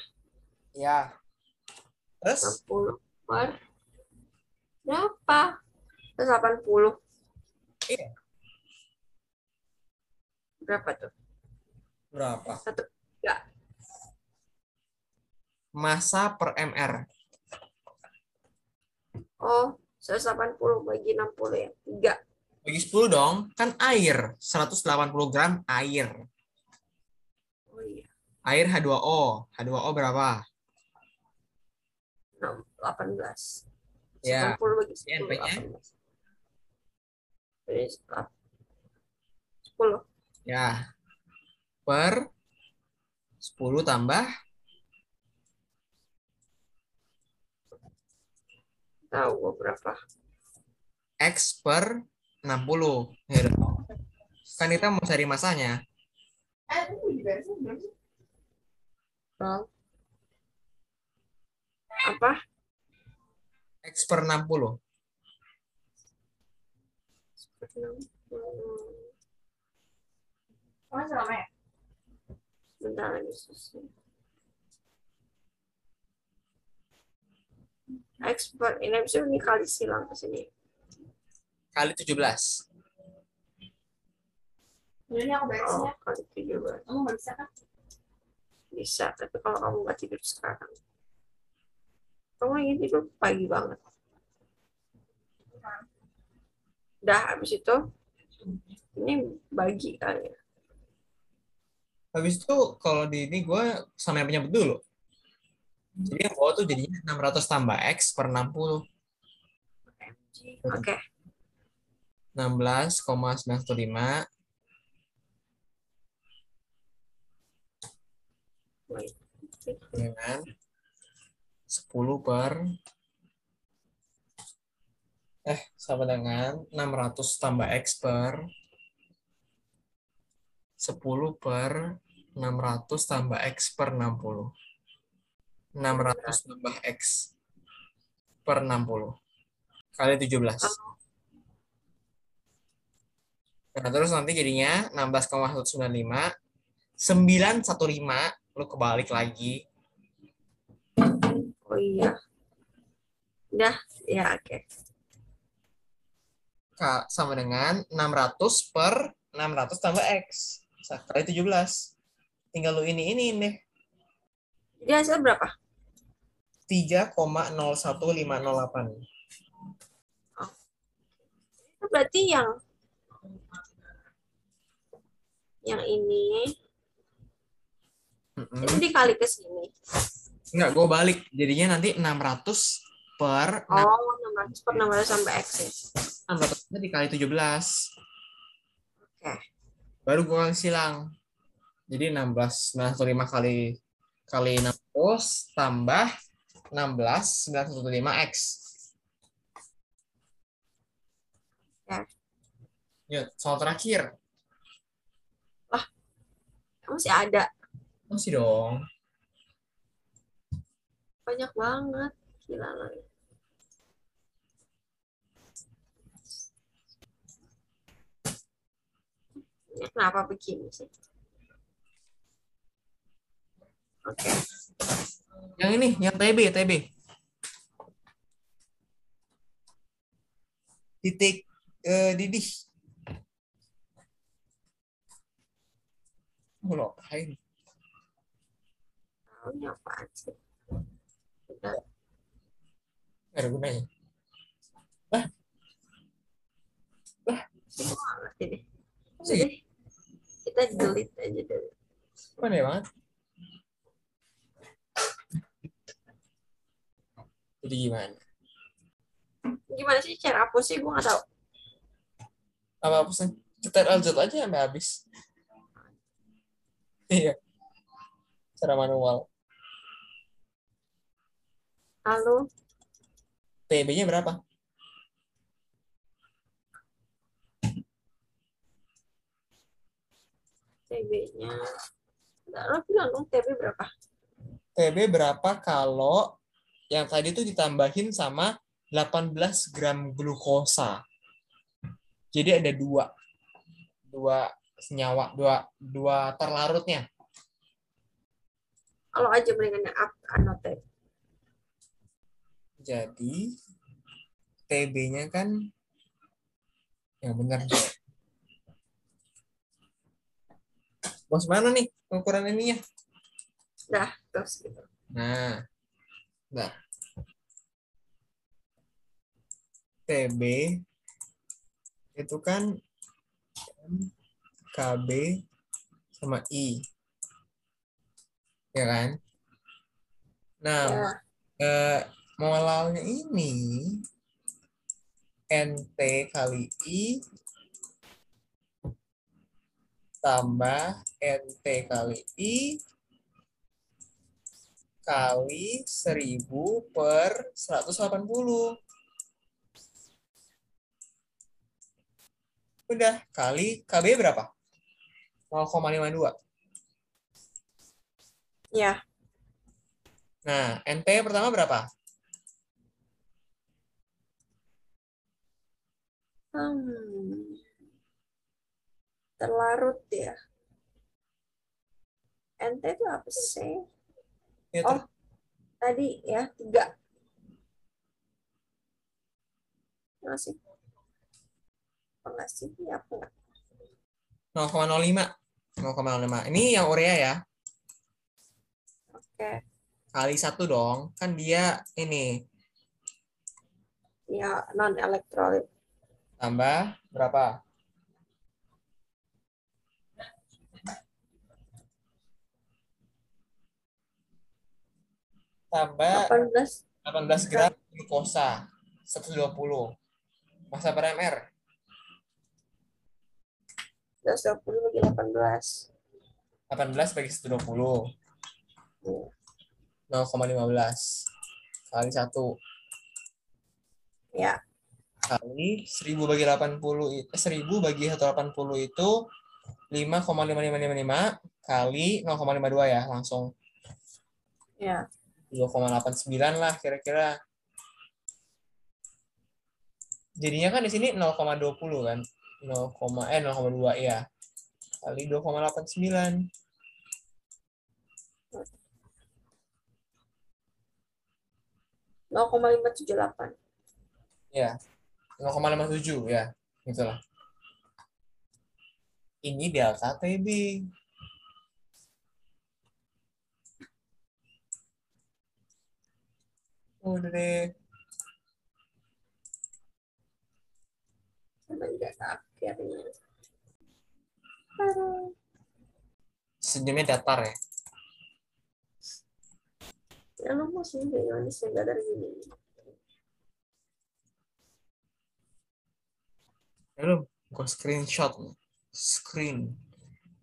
ya terus 60 per berapa? Terus 80. Iya. Berapa tuh? berapa Satu tiga. Masa per mr Oh, 180 bagi 60 ya. Tiga. bagi 10 dong kan air 180 gram air Oh iya. air H2O H2O berapa 6, 18. Ya. 90 bagi 10. Ya, NP-nya? 18. Jadi 10. ya per 10 tambah Tahu gua berapa? X per 60 ya udah. kan kita mau cari masanya Berapa? Apa? X per 60 Seperti 60. Bentar lagi selesai. Expert ini bisa ini kali silang ke sini. kali 17 Ini aku beresin Oh, kali 17. Kamu nggak bisa kan? Bisa, tapi kalau kamu nggak tidur sekarang. Kamu lagi tidur pagi banget. Udah habis itu ini bagi kali ya. Habis itu kalau di ini gue sama yang penyebut dulu. Jadi yang bawah tuh jadinya 600 tambah X per 60. Oke. 16,915 Wait. dengan 10 per eh sama dengan 600 tambah X per 10 per 600 tambah X per 60. 600 tambah X per 60. Kali 17. Nah, terus nanti jadinya 16,195. 915. Lu kebalik lagi. Oh iya. Udah, ya oke. Ka- Sama dengan 600 per 600 tambah X. Kali 17. Tinggal lu ini ini deh. Jadi hasil berapa? 3,01508. Itu berarti yang yang ini Mm-mm. itu dikali ke sini. Enggak, gue balik. Jadinya nanti 600 per Oh, 600 per 600 sampai X ya. 600 nya dikali 17. Oke. Baru gue kasih silang. Jadi 16, 915 kali kali 600 tambah 16, 915 X. Ya. Yuk, soal terakhir. Masih ada. Masih dong. Banyak banget. Gila lagi. Kenapa begini sih? Oke. Yang ini, yang TB, TB. Titik eh, didih. Oh, lo apain? Tahu ini apaan sih? Ada gunanya. Banget ini. Sih. Kita delete aja dulu. Aneh banget. Jadi gimana? Gimana sih cara hapus sih? Gue nggak tahu. Apa apa sih? Kita lanjut aja sampai habis. <laughs> Iya. Cara manual. Lalu, TB-nya berapa? TB-nya. Lo bilang dong TB berapa? TB berapa kalau yang tadi itu ditambahin sama 18 gram glukosa. Jadi ada dua. Dua senyawa, dua dua terlarutnya. Kalau aja mendingan up, annotate. Jadi TB-nya kan yang benar. Bos mana nih ukuran ininya? Dah, terus gitu. Nah, nah. TB itu kan KB sama I. Ya kan? Nah, Ya, eh, molalnya ini NT kali I tambah NT kali I kali 1000 per 180. Udah, kali KB berapa? 0,52. ya. Nah, NT pertama berapa? Hmm. Terlarut ya. NT itu apa sih? Ya, Oh. Tadi ya, tiga. Masih. Apa nggak sih? Ya, apa nggak? 0,05. 0,05. Ini yang urea ya. Oke. Kali satu dong. Kan dia ini Ya, non elektrolit. tambah berapa? Tambah 18 18 gram glukosa 120. Masa per mr 120 bagi 18 18 bagi 120. 0,15 kali 1 ya. Kali 1000 bagi 80 itu 1000 bagi 180 itu 5,5555 kali 0,52 ya langsung. Ya 2,89 lah kira-kira. Jadinya kan di sini 0,20 kan. 0, eh 0,2 ya. Kali 2,89. nol koma lima tujuh delapan Ya. 0,57 ya. Itulah. Ini delta TB. Udah deh. sama juga akhirnya. Senyumnya datar ya. ya lu mau sih gimana sih nggak dari gini Lalu gua screenshot nih. Screen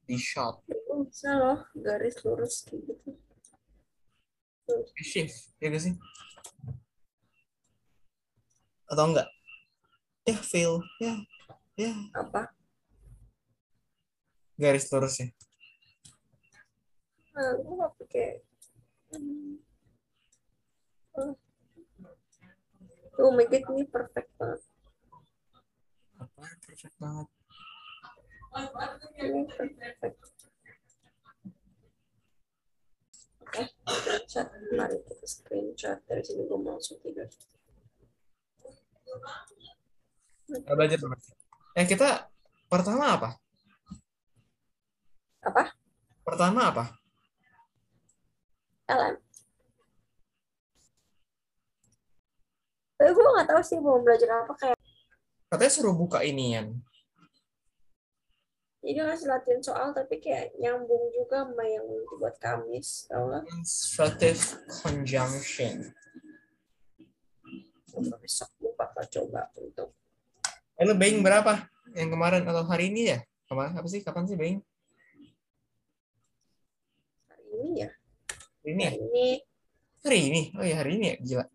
di shot. Bisa loh garis lurus kayak gitu Shift, ya gak sih? Atau enggak? Ya, fail. Ya, ya. apa Garis lurus ya. nah, gue nggak pakai Hmm. Oh. oh my god ini perfect banget Apa? Perfect banget. ini perfect oke screenshot mari kita screenshot dari sini gue mau langsung tidur Kita belajar. Eh, kita pertama apa? apa Pertama apa? LM tapi gue nggak tahu sih mau belajar apa kayak Katanya suruh buka inian. jadi ngasih latihan soal tapi kayak nyambung juga sama yang dibuat Kamis tau gak Constructive conjunction. Besok bakal coba untuk Eh, lu berapa? Yang kemarin atau hari ini ya? Kemarin apa sih? Kapan sih Bing? hari ini ya Hari ini hari ini Hari ini? Oh ya hari ini ya? Gila.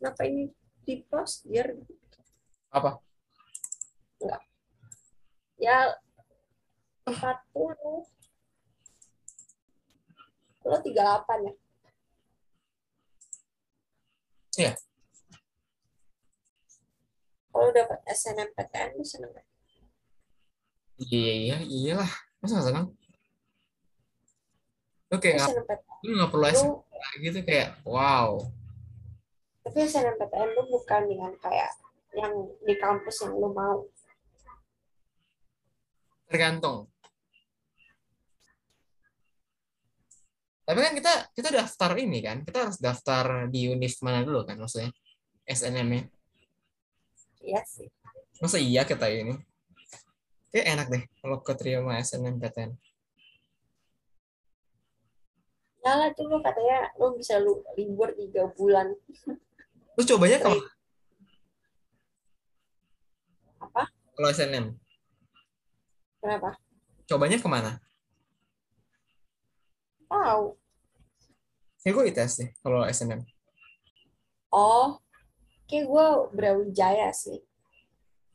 kenapa ini di post biar Apa? ya 40 lo 38 ya Iya. kalau dapat SNMPTN lu seneng gak? Iya, iya, iyalah. Masa nggak senang? Lu kayak SNMPTN lu nggak perlu S lu gitu kayak, wow. tapi SNMPTN lu bukan dengan kayak yang di kampus yang lu mau Tergantung. Tapi kan kita kita daftar ini kan, kita harus daftar di univ mana dulu kan maksudnya SNM-nya. iya sih Masa iya kita ini? Kayak enak deh kalau keterima SNMPTN. ya lah tuh lu katanya lu bisa lu libur tiga bulan <laughs> Terus cobanya ke mana? Apa? Kalau SNM. kenapa Cobanya ke mana? tahu Kayak gue ITS deh kalau SNM. oh kayak gue Brawijaya sih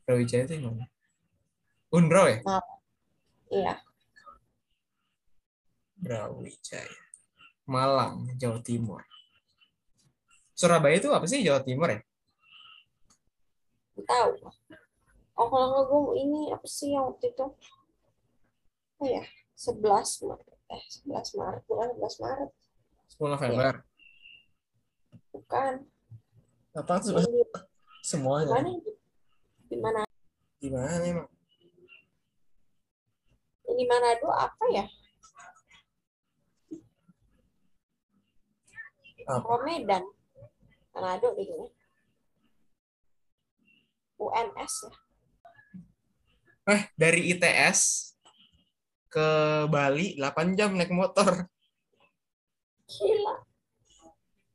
Brawijaya itu yang mana? Unro ya? iya Brawijaya. Malang, Jawa Timur. Surabaya itu apa sih Jawa Timur ya? tahu oh kalau nggak gue ini apa sih yang waktu itu oh ya 11 Maret eh 11 Maret bukan 11 Maret 10 November. bukan Apa tuh? Semuanya. mana di mana Gimana emang? di Manado apa ya Apa? oh Medan Manado deh kayaknya UNS ya Eh, dari ITS ke Bali 8 jam naik motor. Gila.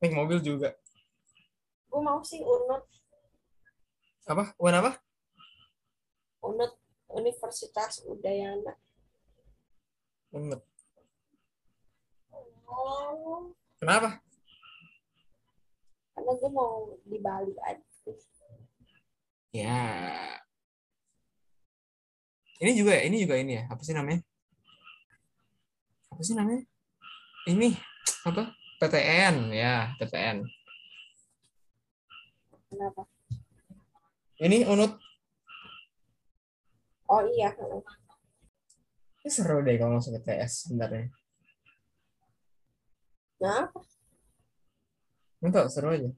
Naik mobil juga. Gue mau sih unut. Apa? Wan apa? Unut Universitas Udayana. Unmet. Oh, Kenapa? karena gue mau di Bali aja. Ya. Ini juga ya, ini juga ini ya. Apa sih namanya? Apa sih namanya? Ini apa? PTN ya, PTN. Kenapa? Ini unut. Oh iya. Ini seru deh kalau masuk PTS sebenarnya. Nggak tahu, seru aja.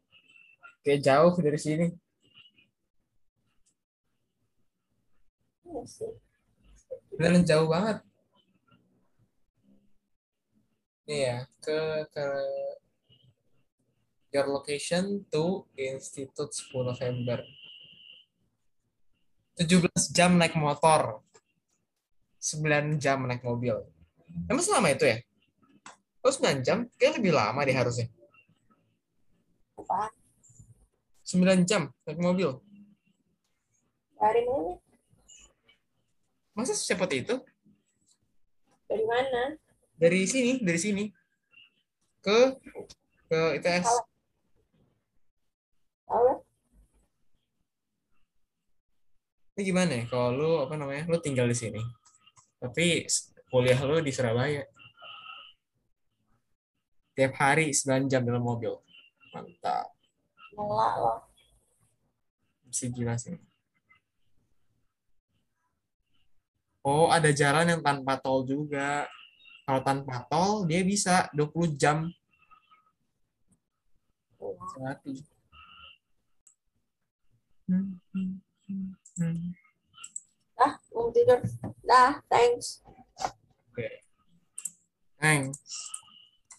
Kayak jauh dari sini. iya. Beneran jauh banget. Iya, ke ke your location to Institute 10 November. 17 jam naik motor. 9 jam naik mobil. Emang selama itu ya? Oh 9 jam? Kayaknya lebih lama deh harusnya. Apa? 9 jam naik mobil. Dari mana? Masa secepat itu? Dari mana? Dari sini, dari sini. Ke ke ITS. Ini gimana ya? Kalau lu apa namanya? Lu tinggal di sini. Tapi kuliah lu di Surabaya. Tiap hari 9 jam dalam mobil. Mantap. Ngelak loh. Bisa gila sih. Oh, ada jalan yang tanpa tol juga. Kalau tanpa tol, dia bisa 20 jam. Hmm. Dah, mau tidur. Dah, thanks. Thanks.